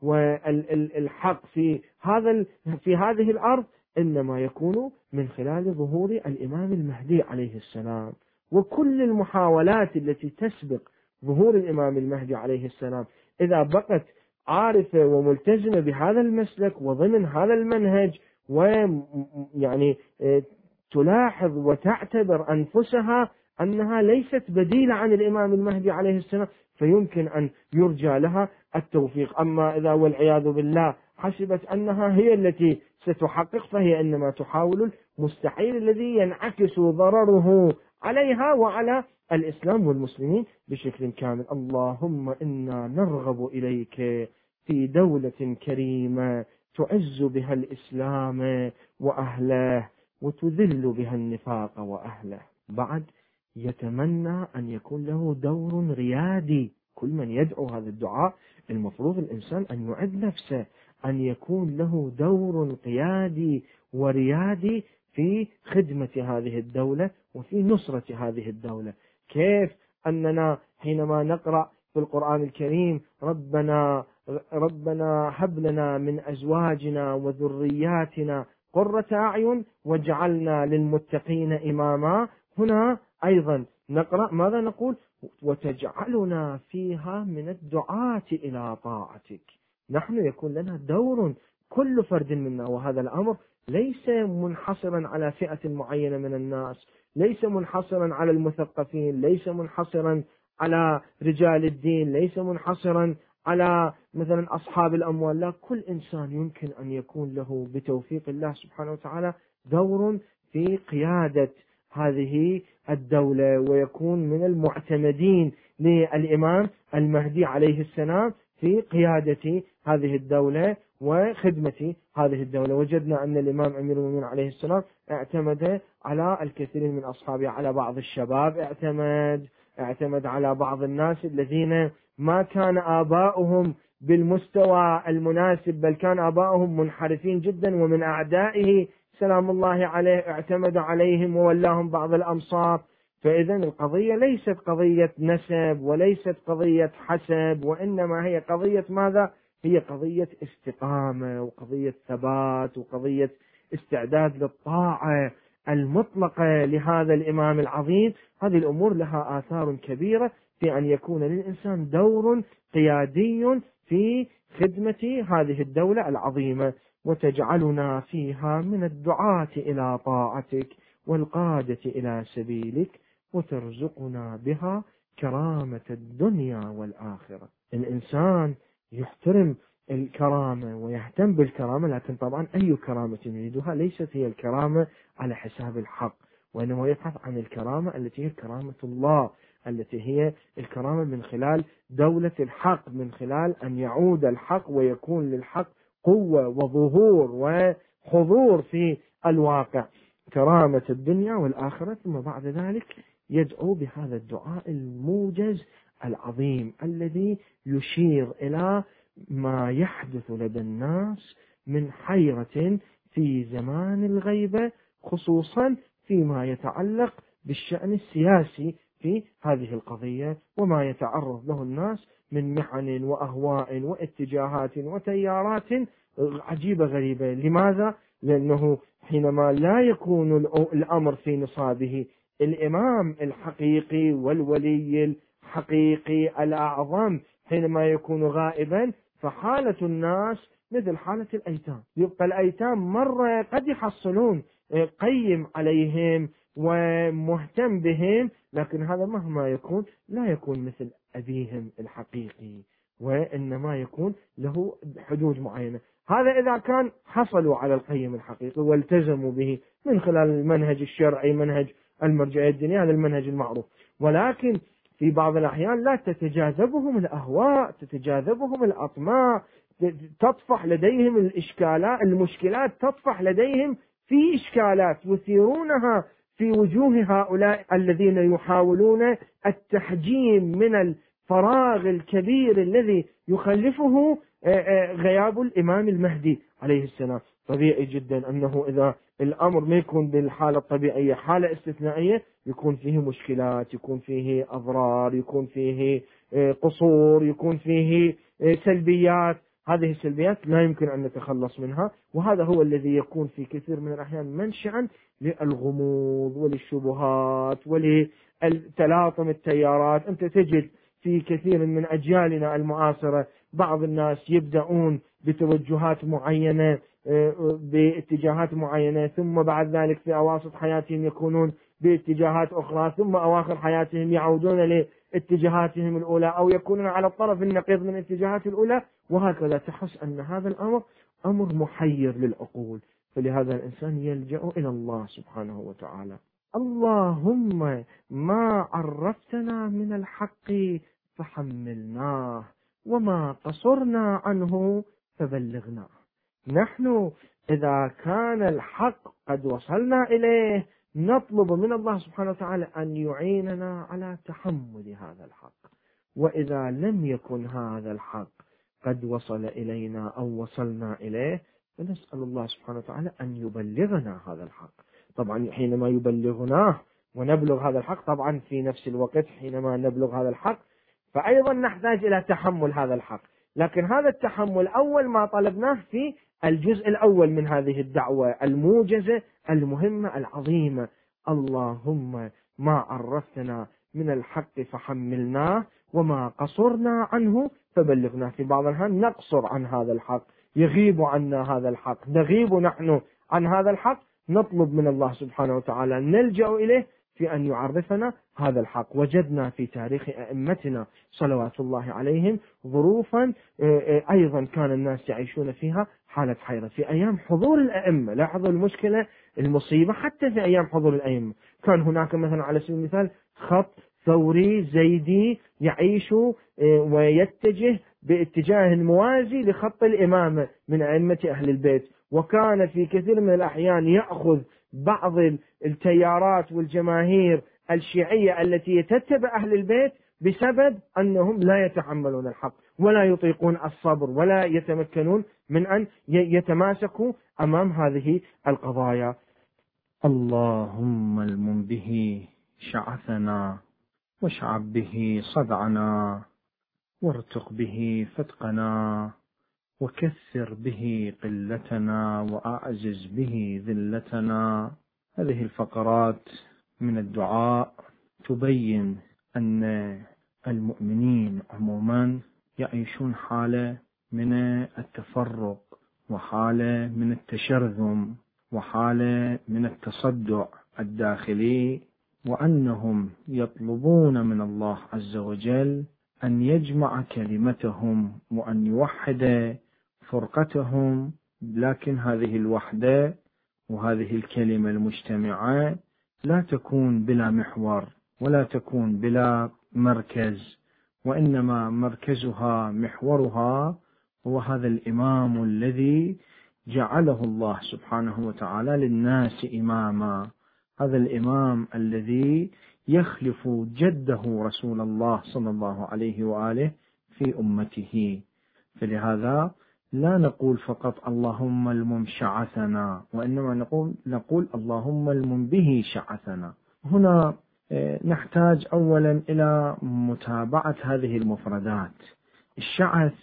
والحق في هذا في هذه الأرض إنما يكون من خلال ظهور الإمام المهدي عليه السلام. وكل المحاولات التي تسبق ظهور الإمام المهدي عليه السلام إذا بقت عارفة وملتزمة بهذا المسلك وضمن هذا المنهج ويعني آه، تلاحظ وتعتبر أنفسها أنها ليست بديلة عن الإمام المهدي عليه السلام فيمكن أن يرجى لها التوفيق. أما إذا والعياذ بالله حسبت أنها هي التي ستحقق فهي إنما تحاول المستحيل الذي ينعكس ضرره عليها وعلى الإسلام والمسلمين بشكل كامل. اللهم إنا نرغب إليك في دولة كريمة تعز بها الإسلام وأهله وتذل بها النفاق وأهله. بعد يتمنى أن يكون له دور ريادي. كل من يدعو هذا الدعاء المفروض الإنسان أن يعد نفسه أن يكون له دور قيادي وريادي في خدمة هذه الدولة وفي نصرة هذه الدولة. كيف أننا حينما نقرأ في القرآن الكريم ربنا ربنا هب لنا من أزواجنا وذرياتنا قرة أعين واجعلنا للمتقين إماما هنا أيضا نقرأ ماذا نقول؟ وتجعلنا فيها من الدعاة إلى طاعتك. نحن يكون لنا دور كل فرد منا وهذا الأمر ليس منحصرا على فئة معينة من الناس ليس منحصرا على المثقفين ليس منحصرا على رجال الدين ليس منحصرا على مثلا أصحاب الأموال. لا كل إنسان يمكن أن يكون له بتوفيق الله سبحانه وتعالى دور في قيادة هذه الدولة ويكون من المعتمدين للإمام المهدي عليه السلام في قيادة هذه الدولة وخدمة هذه الدولة. وجدنا أن الإمام أمير المؤمنين عليه السلام اعتمد على الكثير من أصحابه على بعض الشباب اعتمد اعتمد على بعض الناس الذين ما كان آباؤهم بالمستوى المناسب بل كان آباؤهم منحرفين جدا ومن أعدائه سلام الله عليه اعتمد عليهم وولاهم بعض الأمصار فإذا القضية ليست قضية نسب وليست قضية حسب وإنما هي قضية ماذا؟ هي قضية استقامة وقضية ثبات وقضية استعداد للطاعة المطلقة لهذا الإمام العظيم. هذه الأمور لها آثار كبيرة في أن يكون للإنسان دور قيادي في خدمة هذه الدولة العظيمة. وتجعلنا فيها من الدعاة إلى طاعتك والقادة إلى سبيلك وترزقنا بها كرامة الدنيا والآخرة. الإنسان يحترم الكرامة ويهتم بالكرامة لكن طبعا أي كرامة يريدها ليست هي الكرامة على حساب الحق وإنما يبحث عن الكرامة التي هي كرامة الله التي هي الكرامة من خلال دولة الحق من خلال أن يعود الحق ويكون للحق قوة وظهور وحضور في الواقع. كرامة الدنيا والآخرة ثم بعد ذلك يدعو بهذا الدعاء الموجز العظيم الذي يشير إلى ما يحدث لدى الناس من حيرة في زمان الغيبة خصوصا فيما يتعلق بالشأن السياسي في هذه القضية وما يتعرض له الناس من محن وأهواء واتجاهات وتيارات عجيبة غريبة لماذا؟ لأنه حينما لا يكون الأمر في نصابه الإمام الحقيقي والولي الحقيقي الأعظم حينما يكون غائبا فحالة الناس مثل حالة الأيتام يبقى الأيتام مرة قد يحصلون قيم عليهم ومهتم بهم لكن هذا مهما يكون لا يكون مثل أبيهم الحقيقي وإنما يكون له حدود معينة. هذا إذا كان حصلوا على القيم الحقيقي والتزموا به من خلال المنهج الشرعي منهج المرجعية الدينية هذا المنهج المعروف. ولكن في بعض الأحيان لا تتجاذبهم الأهواء تتجاذبهم الأطماع تطفح لديهم الإشكالات المشكلات تطفح لديهم في إشكالات يثيرونها في وجوه هؤلاء الذين يحاولون التحجيم من الفراغ الكبير الذي يخلفه آه، آه، غياب الإمام المهدي عليه السلام. طبيعي جدا أنه إذا الأمر ما يكون بالحالة الطبيعية حالة استثنائية يكون فيه مشكلات يكون فيه أضرار يكون فيه آه، قصور يكون فيه سلبيات. هذه السلبيات لا يمكن أن نتخلص منها وهذا هو الذي يكون في كثير من الأحيان منشأ للغموض وللشبهات ولتلاطم التيارات. أنت تجد في كثير من أجيالنا المعاصرة بعض الناس يبدأون بتوجهات معينة آه، باتجاهات معينة ثم بعد ذلك في أواسط حياتهم يكونون باتجاهات أخرى ثم أواخر حياتهم يعودون لاتجاهاتهم الأولى أو يكونون على الطرف النقيض من الاتجاهات الأولى وهكذا تحس أن هذا الأمر أمر محير للعقول. فلهذا الإنسان يلجأ إلى الله سبحانه وتعالى. اللهم ما عرفتنا من الحق فحملناه وما قصرنا عنه فبلغناه. نحن إذا كان الحق قد وصلنا إليه نطلب من الله سبحانه وتعالى أن يعيننا على تحمل هذا الحق. وإذا لم يكن هذا الحق قد وصل إلينا أو وصلنا إليه فنسأل الله سبحانه وتعالى أن يبلغنا هذا الحق. طبعا حينما يبلغناه ونبلغ هذا الحق طبعا في نفس الوقت حينما نبلغ هذا الحق فأيضا نحتاج إلى تحمل هذا الحق. لكن هذا التحمل أول ما طلبناه في الجزء الأول من هذه الدعوة الموجزة المهمة العظيمة. اللهم ما عرفتنا من الحق فحملناه وما قصرنا عنه فبلغنا في بعض الأحيان نقصر عن هذا الحق يغيب عنا هذا الحق نغيب نحن عن هذا الحق نطلب من الله سبحانه وتعالى نلجأ إليه في أن يعرفنا هذا الحق. وجدنا في تاريخ أئمتنا صلوات الله عليهم ظروفا آه، آه، أيضا كان الناس يعيشون فيها حالة حيرة. في أيام حضور الأئمة لاحظوا المشكلة المصيبة حتى في أيام حضور الأئمة. كان هناك مثلا على سبيل المثال خط ثوري زيدي يعيش آه، ويتجه باتجاه موازي لخط الإمامة من أئمة أهل البيت. وكان في كثير من الأحيان يأخذ بعض التيارات والجماهير الشيعية التي تتبع أهل البيت بسبب أنهم لا يتحملون الحق ولا يطيقون الصبر ولا يتمكنون من أن يتماسكوا أمام هذه القضايا. اللهم المن به شعثنا واشعب به صدعنا وارتق به فتقنا. وكثر به قلتنا وأعزز به ذلتنا. هذه الفقرات من الدعاء تبين أن المؤمنين عموما يعيشون حالة من التفرق وحالة من التشرذم وحالة من التصدع الداخلي وأنهم يطلبون من الله عز وجل أن يجمع كلمتهم وأن يوحد فرقتهم لكن هذه الوحدة وهذه الكلمة المجتمعة لا تكون بلا محور ولا تكون بلا مركز وإنما مركزها محورها هو هذا الإمام الذي جعله الله سبحانه وتعالى للناس إماما. هذا الإمام الذي يخلف جده رسول الله صلى الله عليه وآله في أمته. فلهذا لا نقول فقط اللهم المم شعثنا وإنما نقول, نقول اللهم المم به شعثنا. هنا آه، نحتاج أولا إلى متابعة هذه المفردات. الشعث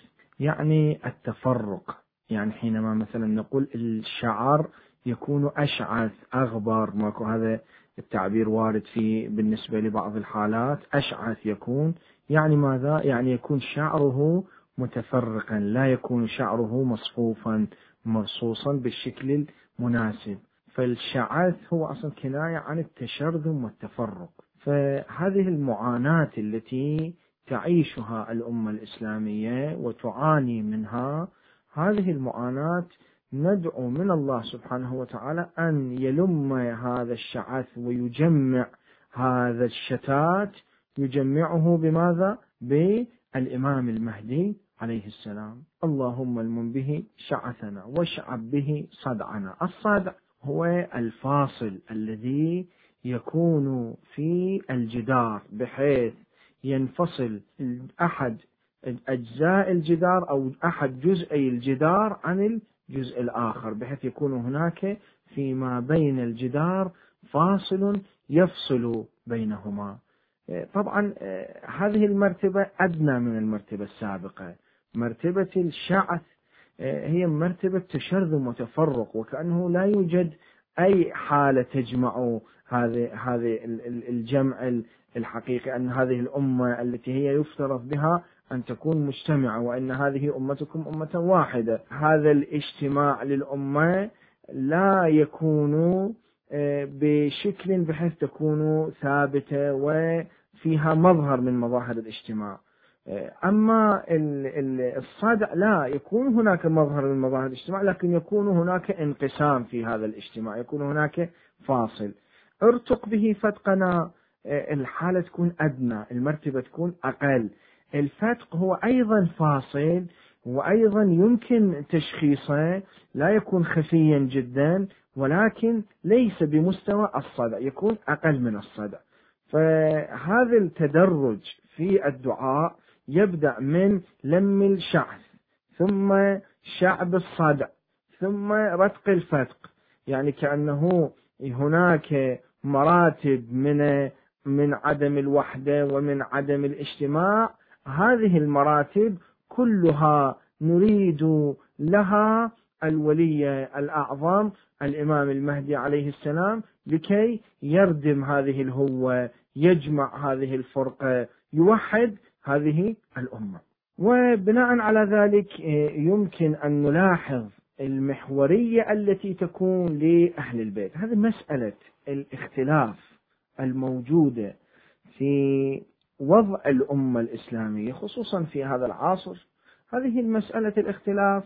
يعني التفرق. يعني حينما مثلا نقول الشعر يكون أشعث أغبر ماكو هذا التعبير وارد في بالنسبة لبعض الحالات. أشعث يكون يعني ماذا؟ يعني يكون شعره متفرقا. لا يكون شعره مصفوفا مرصوصا بالشكل المناسب. فالشعث هو أصلا كناية عن التشرذم والتفرق. فهذه المعاناة التي تعيشها الأمة الإسلامية وتعاني منها هذه المعاناة ندعو من الله سبحانه وتعالى أن يلم هذا الشعث ويجمع هذا الشتات. يجمعه بماذا؟ بالإمام المهدي عليه السلام. اللهم المن به شعثنا واشعب به صدعنا. الصدع هو الفاصل الذي يكون في الجدار بحيث ينفصل أحد أجزاء الجدار أو أحد جزئي الجدار عن الجزء الآخر بحيث يكون هناك فيما بين الجدار فاصل يفصل بينهما. طبعا هذه المرتبة أدنى من المرتبة السابقة. مرتبة الشعث هي مرتبة تشرذم وتفرق وكأنه لا يوجد أي حالة تجمع هذه هذه الجمع الحقيقي أن هذه الأمة التي هي يفترض بها أن تكون مجتمعة وأن هذه أمتكم أمة واحدة. هذا الاجتماع للأمة لا يكون آه، بشكل بحيث تكون ثابتة وفيها مظهر من مظاهر الاجتماع. آه، أما الصدع لا يكون هناك مظهر من مظاهر الاجتماع لكن يكون هناك انقسام في هذا الاجتماع يكون هناك فاصل. ارتق به فتقنا آه، الحالة تكون أدنى المرتبة تكون أقل. الفتق هو أيضا فاصل وأيضا يمكن تشخيصه لا يكون خفيا جدا ولكن ليس بمستوى الصدع يكون أقل من الصدع فهذا التدرج في الدعاء يبدأ من لم الشعث ثم شعب الصدع ثم رتق الفتق. يعني كأنه هناك مراتب من من عدم الوحدة ومن عدم الاجتماع. هذه المراتب كلها نريد لها الولي الأعظم الإمام المهدي عليه السلام لكي يردم هذه الهوة يجمع هذه الفرقة يوحد هذه الأمة. وبناء على ذلك آه، يمكن أن نلاحظ المحورية التي تكون لأهل البيت. هذه مسألة الاختلاف الموجودة في وضع الأمة الإسلامية خصوصا في هذا العصر. هذه المسألة الاختلاف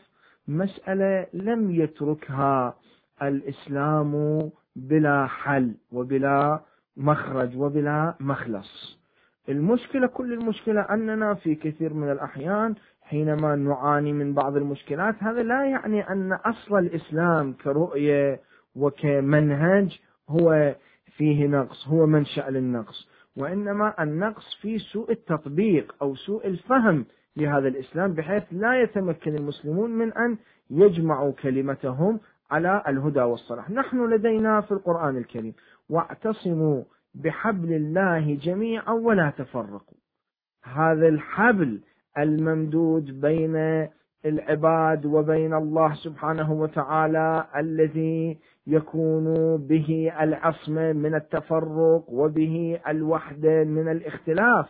مسألة لم يتركها الإسلام بلا حل وبلا مخرج وبلا مخلص. المشكلة كل المشكلة أننا في كثير من الأحيان حينما نعاني من بعض المشكلات هذا لا يعني أن أصل الإسلام كرؤية وكمنهج هو فيه نقص هو منشأ للنقص. وإنما النقص في سوء التطبيق أو سوء الفهم لهذا الإسلام بحيث لا يتمكن المسلمون من أن يجمعوا كلمتهم على الهدى والصلاح. نحن لدينا في القرآن الكريم واعتصموا بحبل الله جميعا ولا تفرقوا. هذا الحبل الممدود بين العباد وبين الله سبحانه وتعالى الذي يكون به العصمة من التفرق وبه الوحدة من الاختلاف.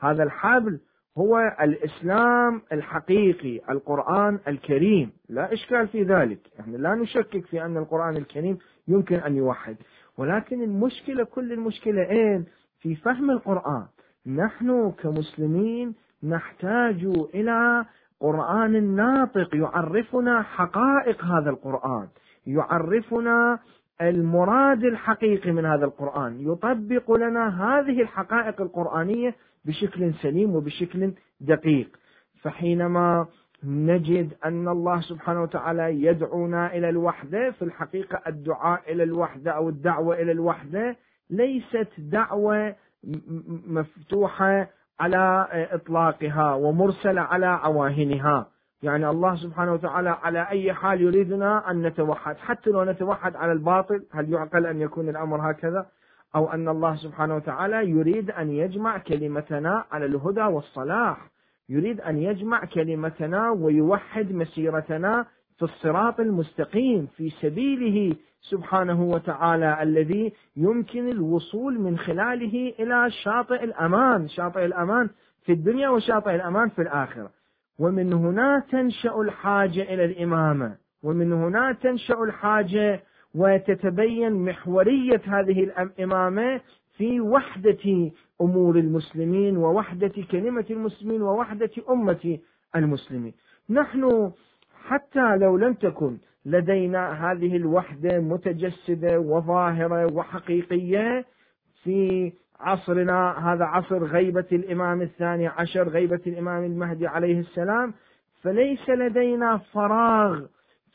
هذا الحبل هو الإسلام الحقيقي القرآن الكريم. لا إشكال في ذلك. يعني لا نشكك في أن القرآن الكريم يمكن أن يوحد. ولكن المشكلة كل المشكلة إيه في فهم القرآن. نحن كمسلمين نحتاج إلى قرآن ناطق يعرفنا حقائق هذا القرآن يعرفنا المراد الحقيقي من هذا القرآن يطبق لنا هذه الحقائق القرآنية بشكل سليم وبشكل دقيق. فحينما نجد أن الله سبحانه وتعالى يدعونا إلى الوحدة. في الحقيقة الدعاء إلى الوحدة أو الدعوة إلى الوحدة ليست دعوة مفتوحة على إطلاقها ومرسلة على عواهنها. يعني الله سبحانه وتعالى على أي حال يريدنا أن نتوحد. حتى لو نتوحد على الباطل هل يعقل أن يكون الأمر هكذا؟ أو أن الله سبحانه وتعالى يريد أن يجمع كلمتنا على الهدى والصلاح. يريد أن يجمع كلمتنا ويوحد مسيرتنا في الصراط المستقيم في سبيله سبحانه وتعالى الذي يمكن الوصول من خلاله إلى شاطئ الأمان شاطئ الأمان في الدنيا وشاطئ الأمان في الآخرة. ومن هنا تنشأ الحاجة إلى الإمامة. ومن هنا تنشأ الحاجة وتتبين محورية هذه الإمامة في وحدة أمور المسلمين ووحدة كلمة المسلمين ووحدة أمة المسلمين. نحن حتى لو لم تكن لدينا هذه الوحدة متجسدة وظاهرة وحقيقية في عصرنا هذا عصر غيبة الإمام الثاني عشر غيبة الإمام المهدي عليه السلام فليس لدينا فراغ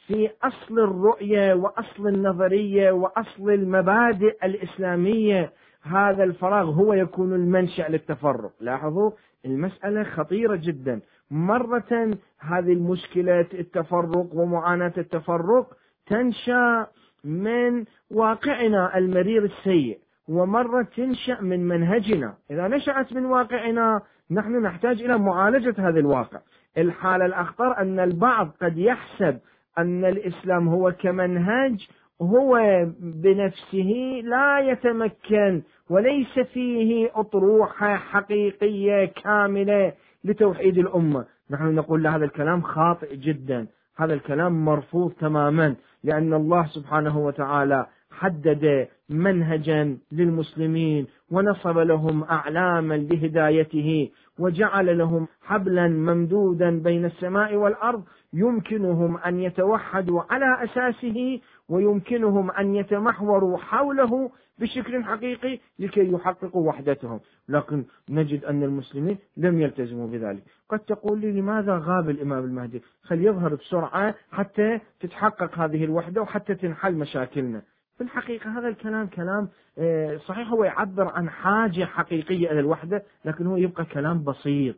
في أصل الرؤية وأصل النظرية وأصل المبادئ الإسلامية هذا الفراغ هو يكون المنشأ للتفرق. لاحظوا المسألة خطيرة جدا. مرة هذه المشكلة التفرق ومعاناة التفرق تنشأ من واقعنا المرير السيء ومرة تنشأ من منهجنا. إذا نشأت من واقعنا نحن نحتاج إلى معالجة هذا الواقع. الحالة الأخطر أن البعض قد يحسب أن الإسلام هو كمنهج هو بنفسه لا يتمكن وليس فيه أطروحة حقيقية كاملة لتوحيد الأمة. نحن نقول هذا الكلام خاطئ جدا. هذا الكلام مرفوض تماما لأن الله سبحانه وتعالى حدد منهجا للمسلمين ونصب لهم أعلاما لهدايته وجعل لهم حبلا ممدودا بين السماء والأرض. يمكنهم أن يتوحدوا على أساسه ويمكنهم أن يتمحوروا حوله بشكل حقيقي لكي يحققوا وحدتهم. لكن نجد أن المسلمين لم يلتزموا بذلك. قد تقول لي لماذا غاب الإمام المهدي؟ خل يظهر بسرعة حتى تتحقق هذه الوحدة وحتى تنحل مشاكلنا. في الحقيقة هذا الكلام كلام آه، صحيح هو يعبر عن حاجة حقيقية إلى الوحدة لكن هو يبقى كلام بسيط.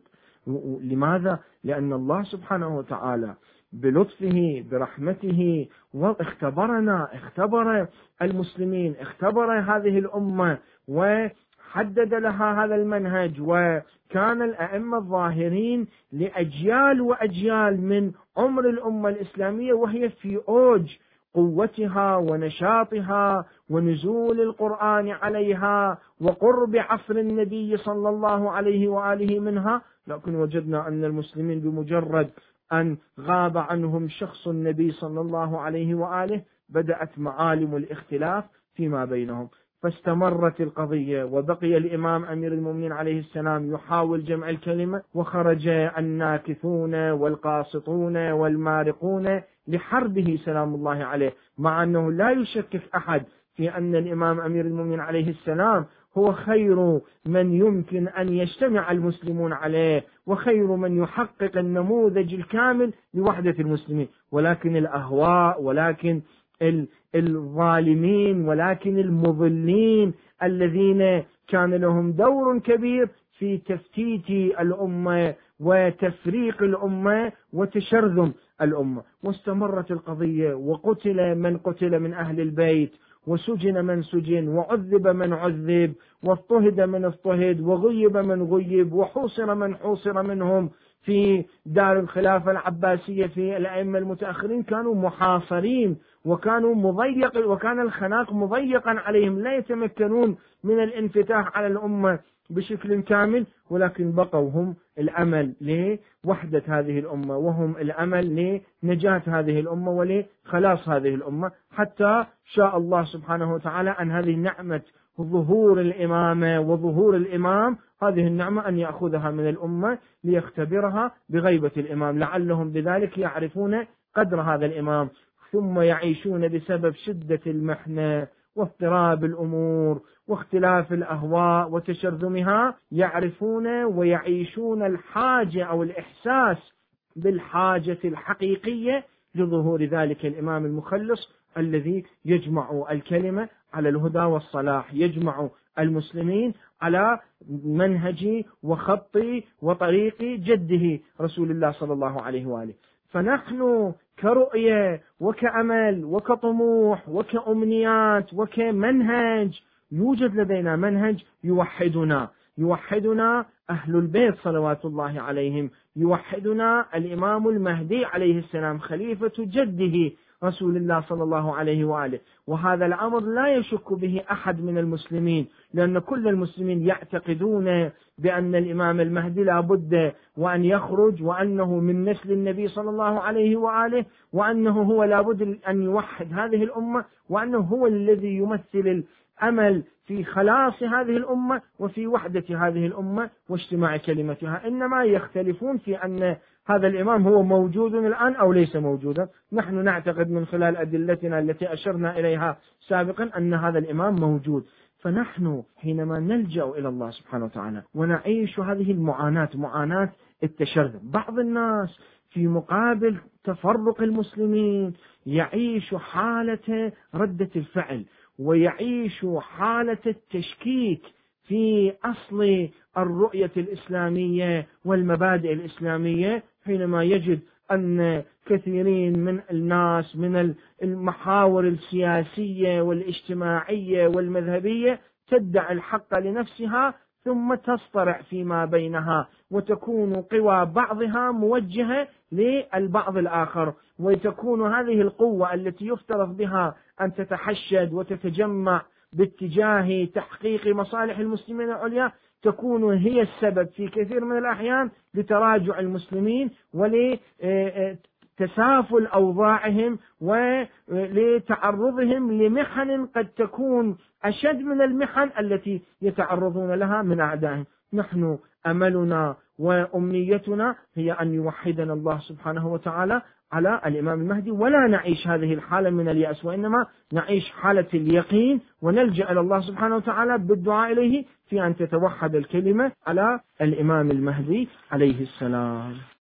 لماذا؟ لأن الله سبحانه وتعالى بلطفه برحمته واختبرنا اختبر المسلمين اختبر هذه الأمة وحدد لها هذا المنهج وكان الأئمة الظاهرين لأجيال وأجيال من عمر الأمة الإسلامية وهي في أوج قوتها ونشاطها ونزول القرآن عليها وقرب عصر النبي صلى الله عليه وآله منها لكن وجدنا أن المسلمين بمجرد أن غاب عنهم شخص النبي صلى الله عليه وآله بدأت معالم الاختلاف فيما بينهم. فاستمرت القضية وبقي الإمام أمير المؤمنين عليه السلام يحاول جمع الكلمة وخرج الناكثون والقاسطون والمارقون لحربه سلام الله عليه. مع أنه لا يشكك أحد في أن الإمام أمير المؤمنين عليه السلام هو خير من يمكن أن يجتمع المسلمون عليه وخير من يحقق النموذج الكامل لوحدة المسلمين. ولكن الأهواء ولكن الظالمين ولكن المضلين الذين كان لهم دور كبير في تفتيت الأمة وتفريق الأمة وتشرذم الأمة. واستمرت القضية وقتل من قتل من أهل البيت. وسجن من سجن وعذب من عذب واضطهد من اضطهد وغيب من غيب وحوصر من حوصر منهم. في دار الخلافة العباسية في الأئمة المتأخرين كانوا محاصرين وكانوا مضيق وكان الخناق مضيقا عليهم. لا يتمكنون من الانفتاح على الأمة. بشكل كامل ولكن بقوا هم الأمل لوحدة هذه الأمة وهم الأمل لنجاة هذه الأمة ولخلاص هذه الأمة. حتى شاء الله سبحانه وتعالى أن هذه نعمة ظهور الإمامة وظهور الإمام هذه النعمة أن يأخذها من الأمة ليختبرها بغيبة الإمام. لعلهم بذلك يعرفون قدر هذا الإمام. ثم يعيشون بسبب شدة المحنة واضطراب الأمور واختلاف الأهواء وتشرذمها يعرفون ويعيشون الحاجة أو الإحساس بالحاجة الحقيقية لظهور ذلك الإمام المخلص الذي يجمع الكلمة على الهدى والصلاح يجمع المسلمين على منهج وخط وطريق جده رسول الله صلى الله عليه وآله. فنحن كرؤية وكأمل وكطموح وكأمنيات وكمنهج يوجد لدينا منهج يوحدنا يوحدنا أهل البيت صلوات الله عليهم يوحدنا الإمام المهدي عليه السلام خليفة جده رسول الله صلى الله عليه وآله، وهذا الأمر لا يشك به أحد من المسلمين، لأن كل المسلمين يعتقدون بأن الإمام المهدي لا بد وأن يخرج وأنه من نسل النبي صلى الله عليه وآله، وأنه هو لا بد أن يوحد هذه الأمة، وأنه هو الذي يمثل الامل في خلاص هذه الأمة وفي وحدة هذه الأمة واجتماع كلمتها، إنما يختلفون في أن هذا الإمام هو موجود الآن أو ليس موجودا. نحن نعتقد من خلال أدلتنا التي أشرنا إليها سابقا أن هذا الإمام موجود. فنحن حينما نلجأ إلى الله سبحانه وتعالى ونعيش هذه المعاناة معاناة التشرذم بعض الناس في مقابل تفرق المسلمين يعيش حالة ردة الفعل. ويعيش حالة التشكيك في أصل الرؤية الإسلامية والمبادئ الإسلامية حينما يجد أن كثيرين من الناس من المحاور السياسية والاجتماعية والمذهبية تدعي الحق لنفسها ثم تصطرع فيما بينها وتكون قوى بعضها موجهة للبعض الآخر وتكون هذه القوة التي يفترض بها أن تتحشد وتتجمع باتجاه تحقيق مصالح المسلمين العليا تكون هي السبب في كثير من الأحيان لتراجع المسلمين ولتسافل أوضاعهم ولتعرضهم لمحن قد تكون أشد من المحن التي يتعرضون لها من أعدائهم. نحن أملنا وأمنيتنا هي أن يوحدنا الله سبحانه وتعالى على الإمام المهدي ولا نعيش هذه الحالة من اليأس وإنما نعيش حالة اليقين ونلجأ إلى الله سبحانه وتعالى بالدعاء إليه في أن تتوحد الكلمة على الإمام المهدي عليه السلام.